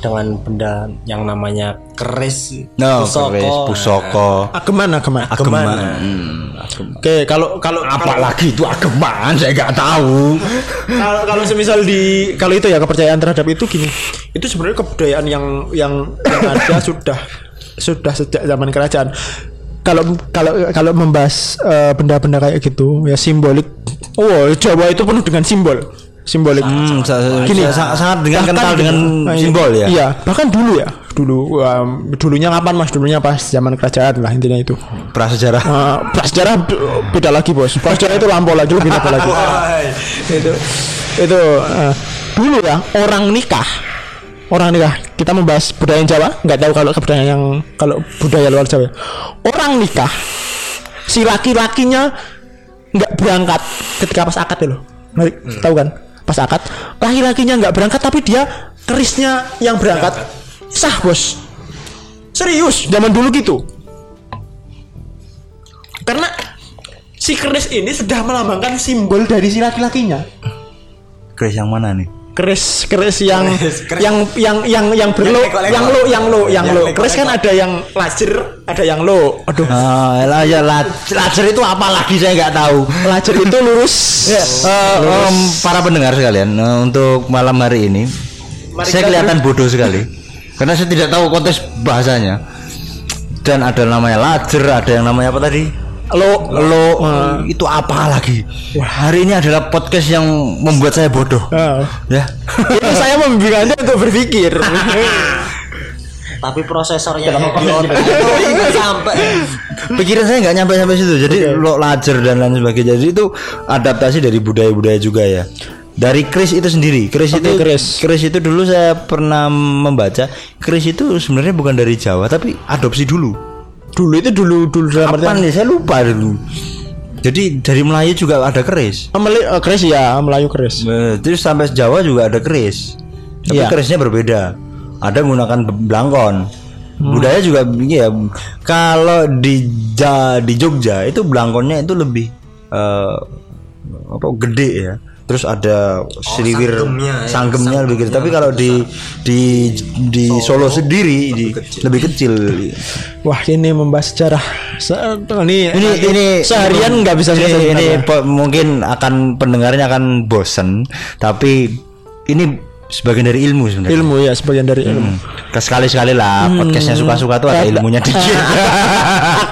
Dengan benda yang namanya keris, No, pusoko. keris, pusoko, Ageman, ageman. ageman. Ageman. Hmm. Oke, kalau kalau kalau Apalagi itu ageman, saya nggak tahu. kalau kalau semisal di kalau itu ya kepercayaan terhadap itu gini itu sebenarnya kebudayaan yang yang yang ada sudah sudah sejak zaman kerajaan kalau kalau kalau membahas eh, benda-benda kayak gitu ya simbolik oh Jawa itu penuh dengan simbol simbolik. Hmm, sa- Gini, sa- sangat dengan bahkan kental dengan simbol ya. iya bahkan dulu ya. Dulu um, dulunya kapan mas? Dulunya pas zaman kerajaan lah intinya itu. Prasejarah. Uh, prasejarah beda lagi bos. Prasejarah itu lampau lagi lebih beda lagi. Itu itu uh, dulu ya orang nikah. Orang nikah. Kita membahas budaya Jawa. Nggak tahu kalau kebudayaan yang kalau budaya luar Jawa. Orang nikah si laki-lakinya nggak berangkat ketika pas akad ya loh. Ngerti- tahu kan pas akad laki-lakinya nggak berangkat tapi dia kerisnya yang berangkat. Sah bos. Serius zaman dulu gitu. Karena si keris ini sudah melambangkan simbol dari si laki-lakinya. Chris yang mana nih? Keris keris yang Keris, keris. yang yang yang yang berlo yang lo yang lo yang lo. keris kan ada yang lajer ada yang lo. Aduh. Ah, lah ya la- laser itu apa lagi? Saya nggak tahu. lajer itu lurus. Ya, eh, em, para pendengar sekalian, eh, untuk malam hari ini Mari saya kelihatan bodoh sekali. Karena saya tidak tahu konteks bahasanya. Dan ada namanya lajer, ada yang namanya apa tadi? Lo Lo itu apa lagi? Hari ini adalah podcast yang membuat saya bodoh. Ah. Ya. ini saya membimbing anda untuk berpikir Tapi prosesornya itu nggak sampai. Pikiran saya nggak nyampe sampai situ. Jadi lo lajer dan lain sebagainya. Jadi itu adaptasi dari budaya-budaya juga ya. Dari Kris itu sendiri. Kris Oke, itu Kris. Kris itu dulu saya pernah membaca. Kris itu sebenarnya bukan dari Jawa tapi adopsi dulu. Dulu itu dulu dulu dalam Kapan artian nih? Saya lupa dulu. Jadi dari Melayu juga ada keris. Meli, eh, keris ya Melayu keris Terus sampai Jawa juga ada keris. Tapi Iya. kerisnya berbeda. Ada menggunakan be- belangkon. Hmm. Budaya juga ya. Kalau di Ja- di Jogja itu belangkonnya itu lebih eh, apa gede ya. Terus ada seliwir sanggemnya ya, sanggemnya lebih gede. Tapi kalau di di di Solo, sendiri di, lebih kecil. wah ini membahas sejarah Se- ini Ini ini seharian nggak bisa ini, ini mungkin akan pendengarnya akan bosen tapi ini sebagian dari ilmu sebenarnya. ilmu ya sebagian dari ilmu Hmm. Sekali sekali lah podcastnya suka-suka tuh ada ilmunya dikit.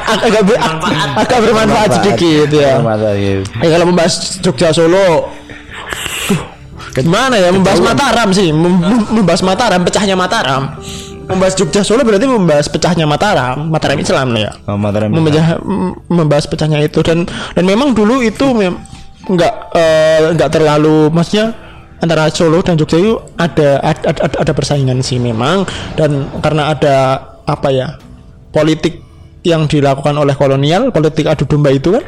Ag- agak ber- agak bermanfaat sedikit ya Bermanfaat, iya. Eh, kalau membahas Jogja Solo Gimana ya membahas Mataram sih. Mem- mem- Membahas Mataram Pecahnya Mataram. Membahas Jogja Solo berarti membahas pecahnya Mataram. Mataram Islam ya? Oh, Mataram. Membahas, mem- membahas pecahnya itu. Dan dan memang dulu itu mem- nggak eh, nggak terlalu maksudnya antara Solo dan Jogja itu ada ada, ada, ada persaingan sih memang. Dan karena ada apa ya politik yang dilakukan oleh kolonial politik adu domba itu kan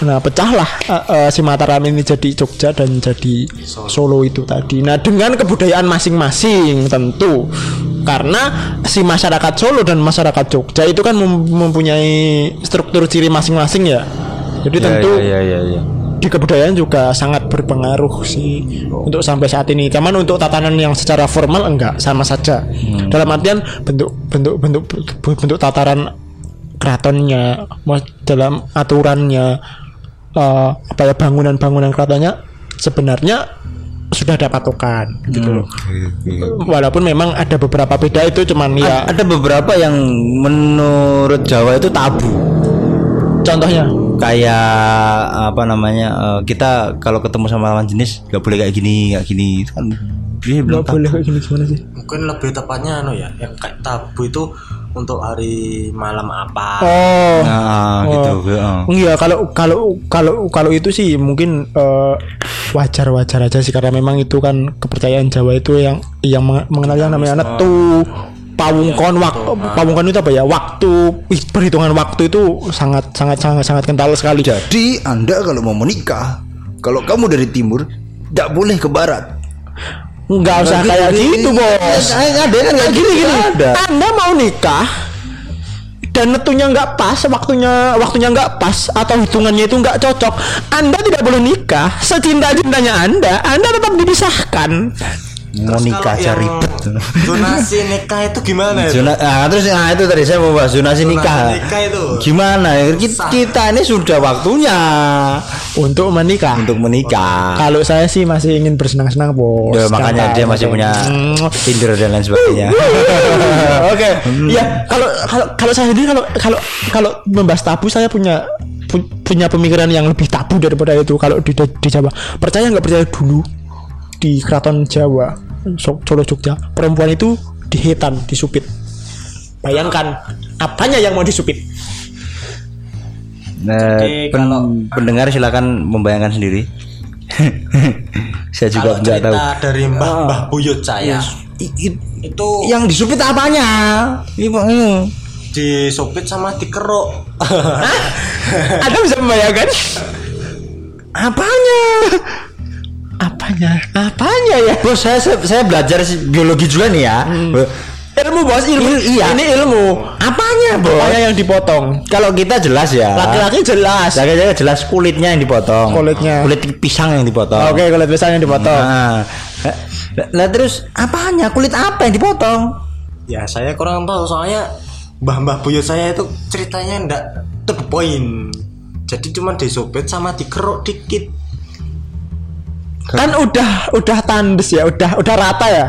nah pecahlah eh, eh, si Mataram ini jadi Jogja dan jadi Solo itu tadi nah dengan kebudayaan masing-masing tentu karena si masyarakat Solo dan masyarakat Jogja itu kan mem- mempunyai struktur ciri masing-masing ya jadi Ya, tentu ya, ya, ya, ya. di kebudayaan juga sangat berpengaruh sih untuk sampai saat ini. Cuman untuk tatanan yang secara formal enggak sama saja. Dalam artian bentuk bentuk bentuk bentuk tataran keratonnya, mas- dalam aturannya eh, apa ya bangunan-bangunan keratonnya sebenarnya sudah ada patokan gitu loh. Walaupun memang ada beberapa beda itu cuman ya Ada beberapa yang menurut Jawa itu tabu. contohnya Kayak apa namanya? eh, kita kalau ketemu sama lawan jenis nggak boleh kayak gini, kayak gini. Itu Kan bilang nggak boleh kayak gini gimana sih? Mungkin lebih tepatnya anu ya, yang kayak tabu itu untuk hari malam apa. Oh. Nah, gitu. heeh. Iya kalau kalau kalau kalau itu sih mungkin eh, wajar-wajar aja sih karena memang itu kan kepercayaan Jawa itu yang yang meng- mengenal yang namanya netu pawungkon waktu pawungkon itu apa ya waktu ih, perhitungan waktu itu sangat sangat sangat sangat kental sekali Jadi Anda kalau mau menikah, kalau kamu dari timur, tidak boleh ke barat. Nggak usah kayak gini, gitu gini. bos Ada kan kayak gini gini Ada. anda mau nikah dan netunya nggak pas waktunya waktunya nggak pas atau hitungannya itu nggak cocok anda tidak boleh nikah secinta cintanya anda anda tetap dipisahkan mau nikah aja ribet Donasi nikah itu gimana ya? Zona, nah, terus nah itu tadi saya mau bahas zonasi nikah. nikah itu. Gimana? Kita, kita ini sudah waktunya Untuk menikah. untuk menikah. Kalau saya sih masih ingin bersenang-senang, Bos. Ya, makanya dia masih punya Mm. Tinder dan lain sebagainya. Oke. Ya, kalau kalau kalau saya sendiri kalau kalau kalau membahas tabu saya punya pu- punya pemikiran yang lebih tabu daripada itu kalau di di Jawa. Percaya nggak percaya dulu di keraton Jawa, So- Solo Jogja, perempuan itu dihitan, disupit. Bayangkan apanya yang mau disupit? Nah, Jadi pen- kalau- pendengar silakan membayangkan sendiri. saya juga nggak tahu. dari Mbah Mbah Buyut saya I- i- itu yang disupit apanya? Ibu, hmm. disopit sama dikeruk. Anda bisa membayangkan? Apanya? Apanya? Apanya ya? Bos, saya, saya saya belajar biologi juga nih ya. Ilmu bos, ilmu. Il- iya. Ini ilmu. Apanya, Bos? Apanya yang dipotong? Kalau kita jelas ya. Laki-laki jelas. Laki-laki jelas kulitnya yang dipotong. Kulitnya. Kulit pisang yang dipotong. Oke, kulit pisang yang dipotong. Nah, lah, lah terus apanya? Kulit apa yang dipotong? ya saya kurang tahu soalnya Mbah-mbah Buyut saya itu ceritanya ndak to the point. Jadi cuma disopit sama dikeruk dikit. Kan udah udah tandes ya, udah udah rata ya.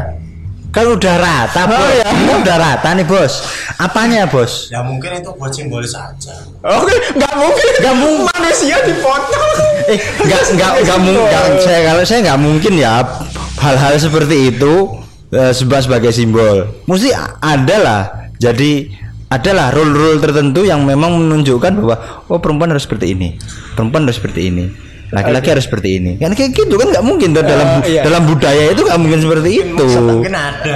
Kan udah rata, Bos. Oh, ya. Ini udah rata nih, Bos. Apanya, Bos? Ya mungkin itu buat simbolis aja. Oke, nggak mungkin, nggak mungkin manusia dipotong. Eh, enggak enggak enggak mungkin saya kalau saya enggak mungkin ya hal-hal seperti itu eh, seba- sebagai simbol. Mesti ada lah. Jadi adalah rule-rule tertentu yang memang menunjukkan bahwa oh perempuan harus seperti ini, perempuan harus seperti ini, laki-laki harus seperti ini. Kan kayak gitu kan nggak mungkin tuh dalam bu- Eh, iya. dalam budaya itu nggak mungkin seperti itu. Mungkin ada.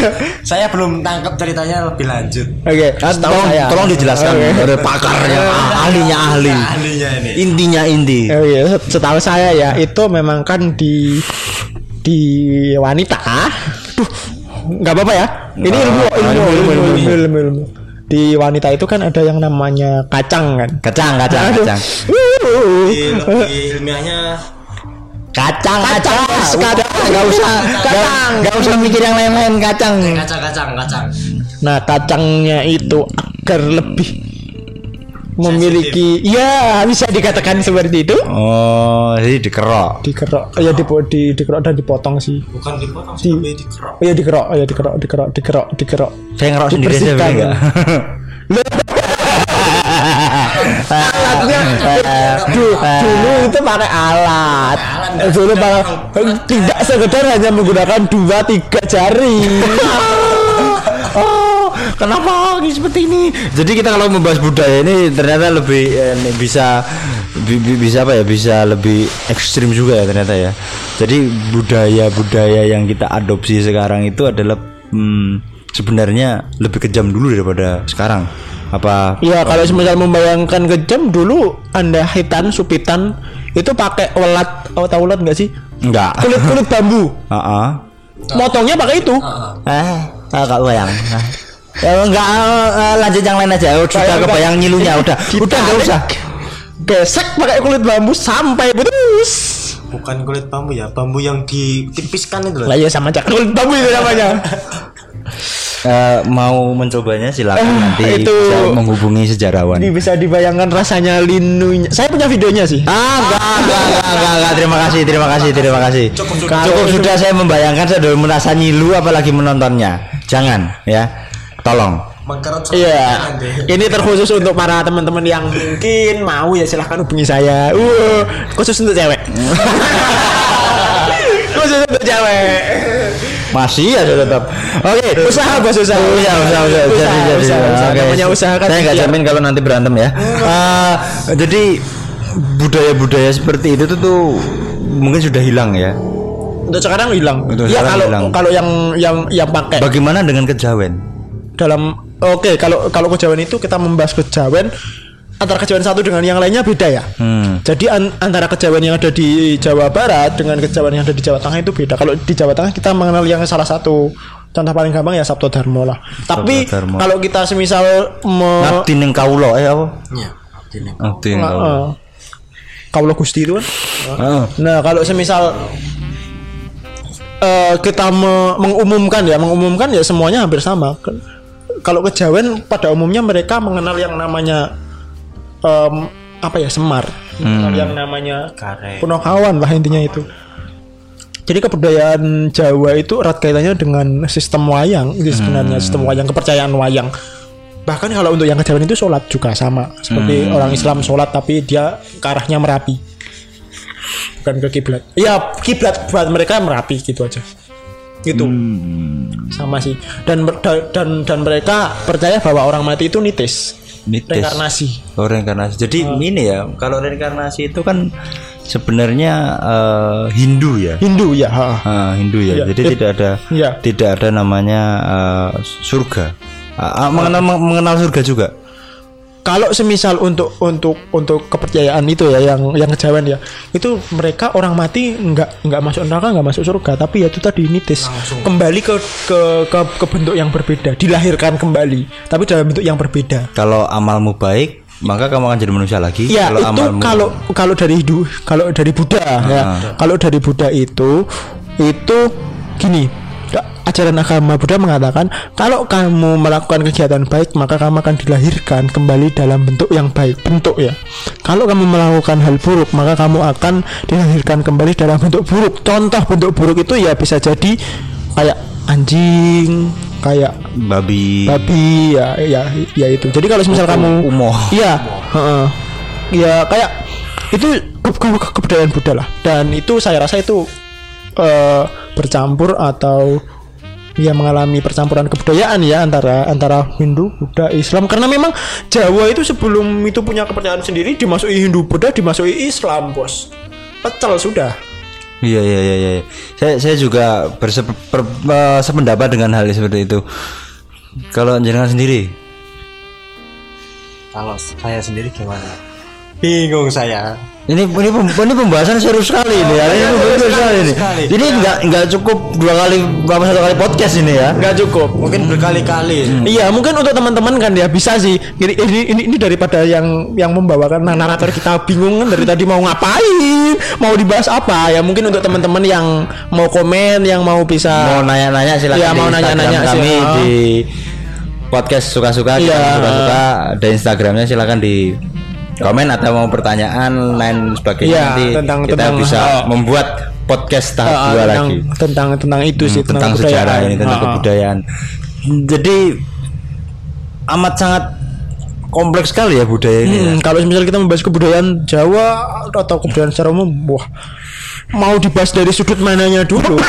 saya belum tangkap ceritanya lebih lanjut. Oke, Ah, setahu tolong, saya. tolong dijelaskan Oke. oleh pakarnya, ah, ahlinya ahli, Ahlinya ini. intinya inti. Oh iya, set- setahu saya ya itu memang kan di di wanita. Duh, nggak apa-apa ya. Ini ilmu, ilmu, ilmu, ilmu, ilmu, ilmu, ilmu. Di wanita itu kan ada yang namanya kacang kan. Kacang, kacang, Aduh. kacang. Uh, Di ilmiahnya Kacang, Kacang, kacang. Udah, nggak usah, Kacang. nggak usah mikir yang lain-lain kacang. kacang-kacang kacang. Nah, kacangnya itu agar lebih memiliki ya bisa dikatakan seperti itu. Oh, jadi dikerok. dikerok. Ya dipo, di dikerok dan dipotong sih. Bukan dipotong Di- tapi dikeruk. oh ya dikerok. Oh ya dikerok dikerok dikerok dikerok. Saya ngerok sendiri aja Dibersihkan. boleh nggak? alatnya du- dulu itu pakai alat. Dulu pakai tidak sekedar hanya menggunakan dua tiga jari. Oh, kenapa ini seperti ini? Jadi kita kalau membahas budaya ini ternyata lebih eh, bisa bi- bi- bisa apa ya? Bisa lebih ekstrim juga ya ternyata ya. Jadi budaya-budaya yang kita adopsi sekarang itu adalah hmm, sebenarnya lebih kejam dulu daripada sekarang. Apa ya kalau misal membayangkan kejam dulu anda hitan supitan itu pakai welat oh, tahu welat nggak sih enggak? kulit kulit bambu Heeh. motongnya pakai itu Eh, agak bayang. Ya enggak eh, lanjut yang lain aja. Oh, sudah Bayangkan. kebayang nyilunya udah. Ditarik, Udah enggak usah. gesek pakai kulit bambu sampai putus Bukan kulit bambu ya, bambu yang ditipiskan itu loh. lah ya sama cak kulit bambu itu namanya Eh, mau mencobanya silakan nanti itu- bisa menghubungi sejarawan. ini bisa dibayangkan rasanya linunya saya punya videonya sih Ah, enggak, enggak, enggak, enggak, enggak. Terima kasih, terima kasih, terima kasih. Cukup sudah. Cukup, Kalau sudah saya membayangkan saya sudah merasa nyilu apalagi menontonnya. Jangan ya. Tolong. Mengkerut Iya, nanti. ini terkhusus untuk para teman-teman yang mungkin mau ya silahkan hubungi saya. Uh, khusus untuk cewek. khusus untuk cewek. Masih ada tetap. Oke. Usaha bos usaha. Usaha, usaha, usaha. Jadi, Usaha, jadi, usaha, usaha. Oke. Namanya usaha kan Saya nggak ikhtiar. jamin kalau nanti berantem ya. Eh, jadi budaya-budaya seperti itu tuh, tuh mungkin sudah hilang ya. Untuk sekarang hilang. Untuk ya sekarang kalau hilang. kalau yang yang yang pakai Bagaimana dengan kejawen? Dalam oke kalau kalau kejawen itu kita membahas kejawen antara kejawen satu dengan yang lainnya beda ya. Hmm. Jadi an- antara kejawen yang ada di Jawa Barat dengan kejawen yang ada di Jawa Tengah itu beda. Kalau di Jawa Tengah kita mengenal yang salah satu contoh paling gampang ya Sabto Dharma lah. Tapi Dharma. kalau kita semisal me, Ngabdi ning kawula eh apa? Iya. Ngabdi ning Nah, kawula. eh, Kaulo Gusti itu kan. Heeh. Nah, kalau semisal eh, kita me- mengumumkan ya, mengumumkan ya semuanya hampir sama. Ke- Kalau kejawen pada umumnya mereka mengenal yang namanya em, apa ya semar, mengenal yang namanya Kare. punakawan lah intinya itu. Jadi kebudayaan Jawa itu erat kaitannya dengan sistem wayang itu sebenarnya sistem wayang kepercayaan wayang. Bahkan kalau untuk yang kejawen itu sholat juga sama seperti orang Islam sholat tapi dia ke arahnya merapi bukan ke kiblat. Iya kiblat buat mereka merapi gitu aja. Gitu sama sih dan da- dan dan mereka percaya bahwa orang mati itu nitis Nitis. reinkarnasi. Oh, reinkarnasi. Jadi ini ya, kalau reinkarnasi itu kan sebenarnya eh, Hindu ya. Hindu ya. ha. Ah, Hindu ya. Iya. Jadi Iya. tidak ada Iya. tidak ada namanya eh, surga. Ah, ah, mengenal mengenal surga juga. Kalau semisal untuk untuk untuk kepercayaan itu ya yang yang kejawen ya itu mereka orang mati nggak nggak masuk neraka nggak masuk surga. Tapi ya itu tadi nitis kembali ke, ke ke ke bentuk yang berbeda. Dilahirkan kembali tapi dalam bentuk yang berbeda. Kalau amalmu baik, maka kamu akan jadi manusia lagi. Ya kalau itu amalmu kalau kalau dari Hindu, kalau dari Buddha ya, kalau dari Buddha itu itu gini, ajaran agama Buddha mengatakan kalau kamu melakukan kegiatan baik maka kamu akan dilahirkan kembali dalam bentuk yang baik bentuk ya. Kalau kamu melakukan hal buruk maka kamu akan dilahirkan kembali dalam bentuk buruk. Contoh bentuk buruk itu ya bisa jadi kayak anjing, kayak babi babi ya ya ya itu jadi kalau misal kamu umoh. iya heeh. ya kayak itu ke, ke, ke- kebudayaan Buddha lah dan itu saya rasa itu eh, bercampur atau ya mengalami percampuran kebudayaan ya antara antara Hindu, Buddha, Islam karena memang Jawa itu sebelum itu punya kepercayaan sendiri dimasuki Hindu, Buddha, dimasuki Islam, Bos. Pecel sudah. Iya iya iya iya. Saya saya juga bersep, per- eh, sependapat dengan hal seperti itu. Kalau jenengan sendiri, Kalau saya sendiri gimana? Bingung saya. Ini ini ini pembahasan serius sekali ini ya. Ini pembahasan serius sekali ini. sekali. Jadi nggak nggak cukup dua kali apa satu kali podcast ini ya. Nggak cukup. Mungkin berkali-kali. Iya mungkin untuk teman-teman kan ya bisa sih ini ini ini, ini daripada yang yang membawakan nah, narator kita bingung kan dari tadi mau ngapain mau dibahas apa ya mungkin untuk teman-teman yang mau komen yang mau bisa Mau nanya-nanya silakan Iya, di mau Instagram nanya-nanya kami sih. di podcast suka-suka kita Iya. suka-suka ada Instagramnya silakan di komen atau mau pertanyaan lain sebagainya Iya, nanti tentang- kita tentang- bisa oh. membuat podcast tahap Ah, dua tentang, lagi tentang tentang itu sih Hmm, tentang, sejarah ini tentang ah. kebudayaan jadi amat sangat kompleks sekali ya budaya ini ya. Hmm, kalau misalnya kita membahas kebudayaan Jawa atau kebudayaan secara umum, wah mau dibahas dari sudut mananya dulu.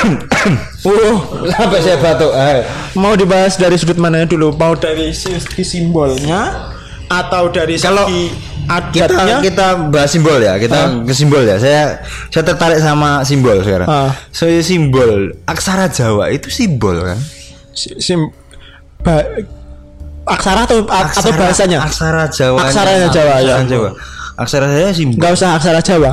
Wah, sampai saya batuk eh. mau dibahas dari sudut mananya dulu? Mau dari segi simbolnya atau dari Kalau segi kita adatnya? kita bahas simbol ya kita ke simbol ya saya saya tertarik sama simbol sekarang Ah. so simbol aksara Jawa itu simbol kan Si- sim, ba- aksara atau a- atau Aksara- bahasanya? aksara Jawa Aksaranya Jawa, ya. aksara Jawa aksara saya simbol Gak usah aksara Jawa.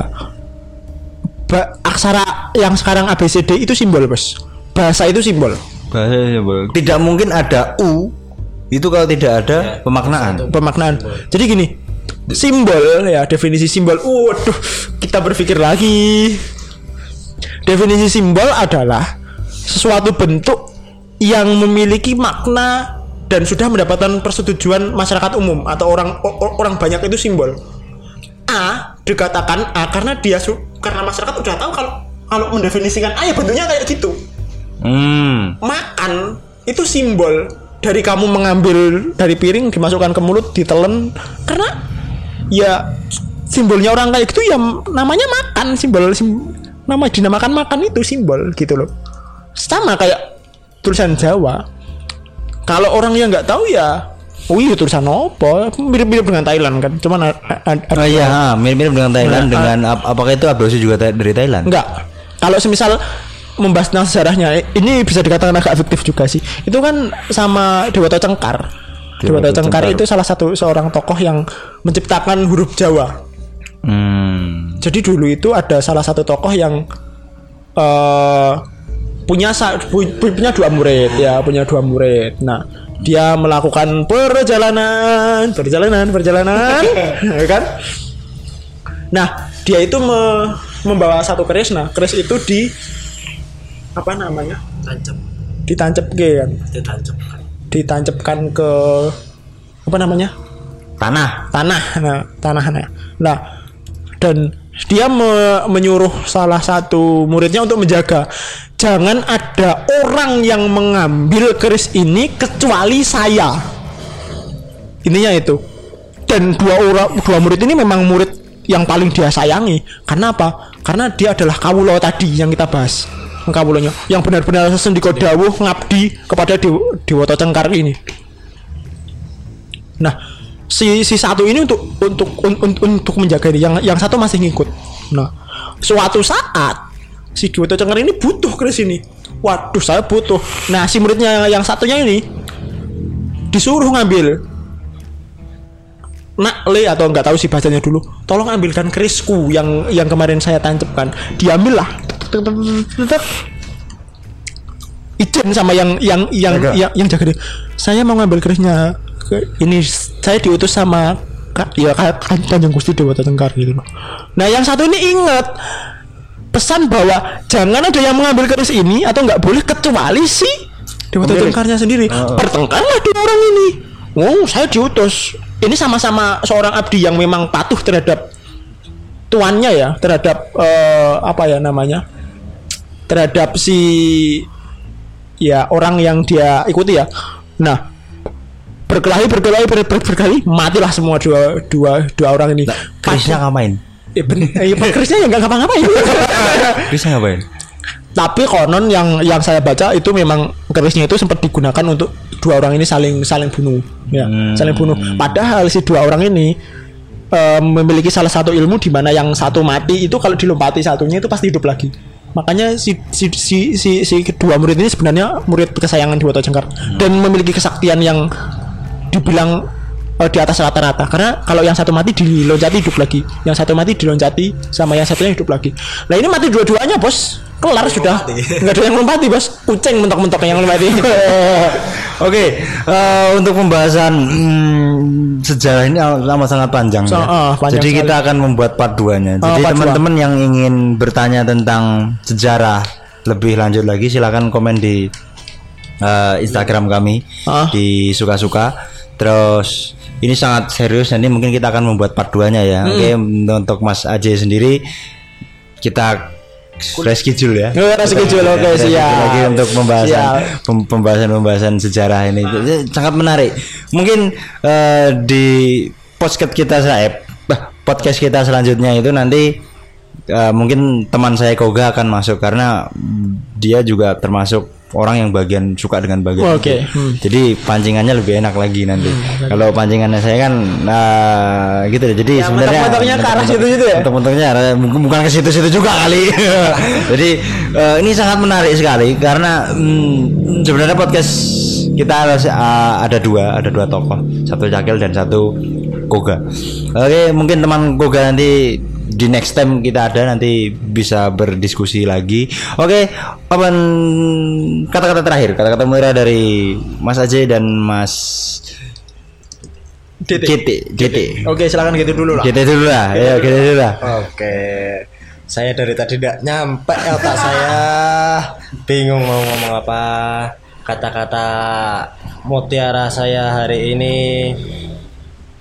Ba- aksara yang sekarang ABCD itu simbol, Bos. Bahasa itu simbol. bahasa simbol tidak mungkin ada u itu kalau tidak ada pemaknaan pemaknaan. Jadi gini, simbol ya definisi simbol. Waduh, kita berpikir lagi. Definisi simbol adalah sesuatu bentuk yang memiliki makna dan sudah mendapatkan persetujuan masyarakat umum atau orang orang banyak itu simbol. A dikatakan A karena dia karena masyarakat udah tahu kalau kalau mendefinisikan A ya bentuknya kayak gitu hmm makan itu simbol dari kamu mengambil dari piring dimasukkan ke mulut ditelen karena ya simbolnya orang kayak gitu ya namanya makan simbol sim, nama dinamakan makan itu simbol gitu loh sama kayak tulisan Jawa kalau orang yang nggak tahu ya Wih tulisan apa? Mirip-mirip dengan Thailand kan? Cuman a- a- a- Oh iya, ha, mirip-mirip dengan Thailand dengan ap- apakah itu ablosi juga dari Thailand? Enggak. Kalau semisal membahas tentang sejarahnya, ini bisa dikatakan agak fiktif juga sih. Itu kan sama Dewata Cengkar. Dewata Dewata Cengkar Cengkar. itu salah satu seorang tokoh yang menciptakan huruf Jawa. Hmm. Jadi dulu itu ada salah satu tokoh yang eh punya punya dua murid ya, punya dua murid. Nah, dia melakukan perjalanan, perjalanan, perjalanan, ya kan? Nah, dia itu me- membawa satu keris. Nah, keris itu di apa namanya tancap ditancap kan ditancap ditancapkan ke apa namanya? Tanah. tanah nah tanah nah, nah dan dia me- menyuruh salah satu muridnya untuk menjaga. Jangan ada orang yang mengambil keris ini kecuali saya. Intinya itu. Dan dua orang dua murid ini memang murid yang paling dia sayangi. Karena apa? Karena dia adalah kawulo tadi yang kita bahas yang kawulonya yang benar-benar sendiko dawuh ngabdi kepada dewa, dewata cengkar ini Nah, si si satu ini untuk untuk un- un- untuk menjaga ini, yang yang satu masih ngikut. Nah, suatu saat si Dewata Cengkar ini butuh keris ini. Waduh, saya butuh. Nah, si muridnya yang satunya ini disuruh ngambil. Nak le atau nggak tahu sih bacanya dulu. Tolong ambilkan kerisku yang yang kemarin saya tancapkan. Diambil Izin sama yang yang yang Jaga. yang, yang jaga dia. Saya mau ngambil kerisnya. Ke- Ini saya diutus sama Kak, ya Kak- Kan- Kanjeng Gusti Dewa Tengkar gitu loh. Nah, yang satu ini ingat pesan bahwa jangan ada yang mengambil keris ini atau nggak boleh kecuali si Dewa. Tengkarnya sendiri. Bertengkarlah dua orang ini. Oh, saya diutus. Ini sama-sama seorang abdi yang memang patuh terhadap tuannya ya, terhadap eh, apa ya namanya? Terhadap si ya orang yang dia ikuti ya. Nah, berkelahi berkelahi ber, ber- berkelahi matilah semua dua dua dua orang ini. Kerisnya ngapain? Eh, ben- eh, kerisnya ya nggak ngapa-ngapain. Kerisnya ngapain? Tapi konon yang yang saya baca itu memang kerisnya itu sempat digunakan untuk dua orang ini saling saling bunuh, ya, saling bunuh. Padahal si dua orang ini eh, memiliki salah satu ilmu di mana yang satu mati itu kalau dilompati satunya itu pasti hidup lagi. Makanya si si si si, si kedua murid ini sebenarnya murid kesayangan Dewa Cengkar dan memiliki kesaktian yang dibilang eh, di atas rata-rata. Karena kalau yang satu mati diloncati hidup lagi. Yang satu mati diloncati sama yang satunya hidup lagi. Nah ini mati dua-duanya bos kelar sudah nggak ada yang lompati bos kucing mentok-mentok yang lompati Oke, eh, untuk pembahasan hmm, sejarah ini amat sangat panjang. So- ya. ah, panjang Jadi sekali. kita akan membuat part 2-nya. Ah, Jadi part dua. teman-teman yang ingin bertanya tentang sejarah lebih lanjut lagi silakan komen di eh, Instagram kami Ah. di suka-suka. Terus ini sangat serius nanti mungkin kita akan membuat part 2-nya ya. Hmm. Oke, untuk Mas Ajay sendiri kita reschedule ya. Oh, reschedule, oke, reschedule siap. lagi untuk pembahasan pembahasan-pembahasan sejarah ini Jadi, sangat menarik. Mungkin eh, di podcast kita saya bah, podcast kita selanjutnya itu nanti eh, mungkin teman saya Koga akan masuk karena dia juga termasuk orang yang bagian suka dengan bagian Oke, itu. hmm. Jadi pancingannya lebih enak lagi nanti. Kalau pancingannya saya kan nah, gitu deh. Jadi Ya, sebenarnya mentok-mentoknya ke arah situ-situ ya? Mentok-mentoknya arah- bukan ke situ-situ juga kali. Jadi eh, ini sangat menarik sekali karena hmm, sebenarnya podcast kita harus, eh, ada dua, ada dua tokoh, satu Cakil dan satu Koga. Oke, mungkin teman Koga nanti di next time kita ada nanti bisa berdiskusi lagi. Oke, apa kata-kata terakhir, kata-kata mulia dari Mas Ajay dan Mas. GT, GT. oke silakan gitu dulu lah GT dulu lah, ya GT dulu lah. Oke, saya dari tadi tidak nyampe otak saya, bingung mau ngomong apa. Kata-kata mutiara saya hari ini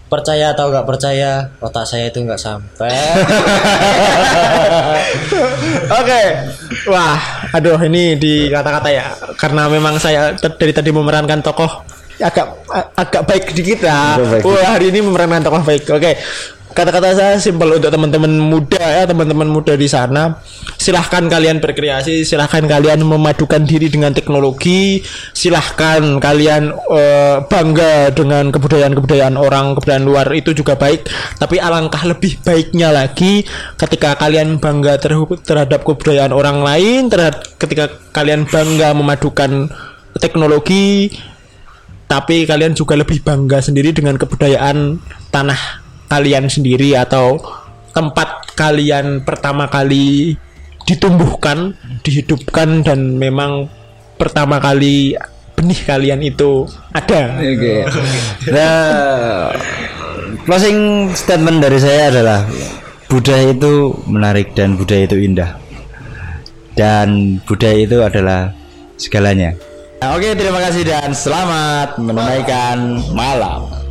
percaya atau nggak percaya, otak saya itu nggak sampai. Oke. Wah, aduh ini di kata-kata ya. Karena memang saya dari tadi memerankan tokoh agak agak baik dikit ya. Baik Wah, hari ini memerankan tokoh baik. Oke. Kata-kata saya simpel untuk teman-teman muda ya, teman-teman muda di sana. Silahkan kalian berkreasi, silahkan kalian memadukan diri dengan teknologi, silahkan kalian eh, bangga dengan kebudayaan-kebudayaan orang, kebudayaan luar itu juga baik. Tapi alangkah lebih baiknya lagi ketika kalian bangga terhub- terhadap kebudayaan orang lain, terhadap ketika kalian bangga memadukan teknologi, tapi kalian juga lebih bangga sendiri dengan kebudayaan tanah kalian sendiri atau tempat kalian pertama kali ditumbuhkan, dihidupkan dan memang pertama kali benih kalian itu ada. Oke. Nah, closing statement dari saya adalah budaya itu menarik dan budaya itu indah. dan budaya itu adalah segalanya. Nah, oke, terima kasih dan selamat menunaikan malam.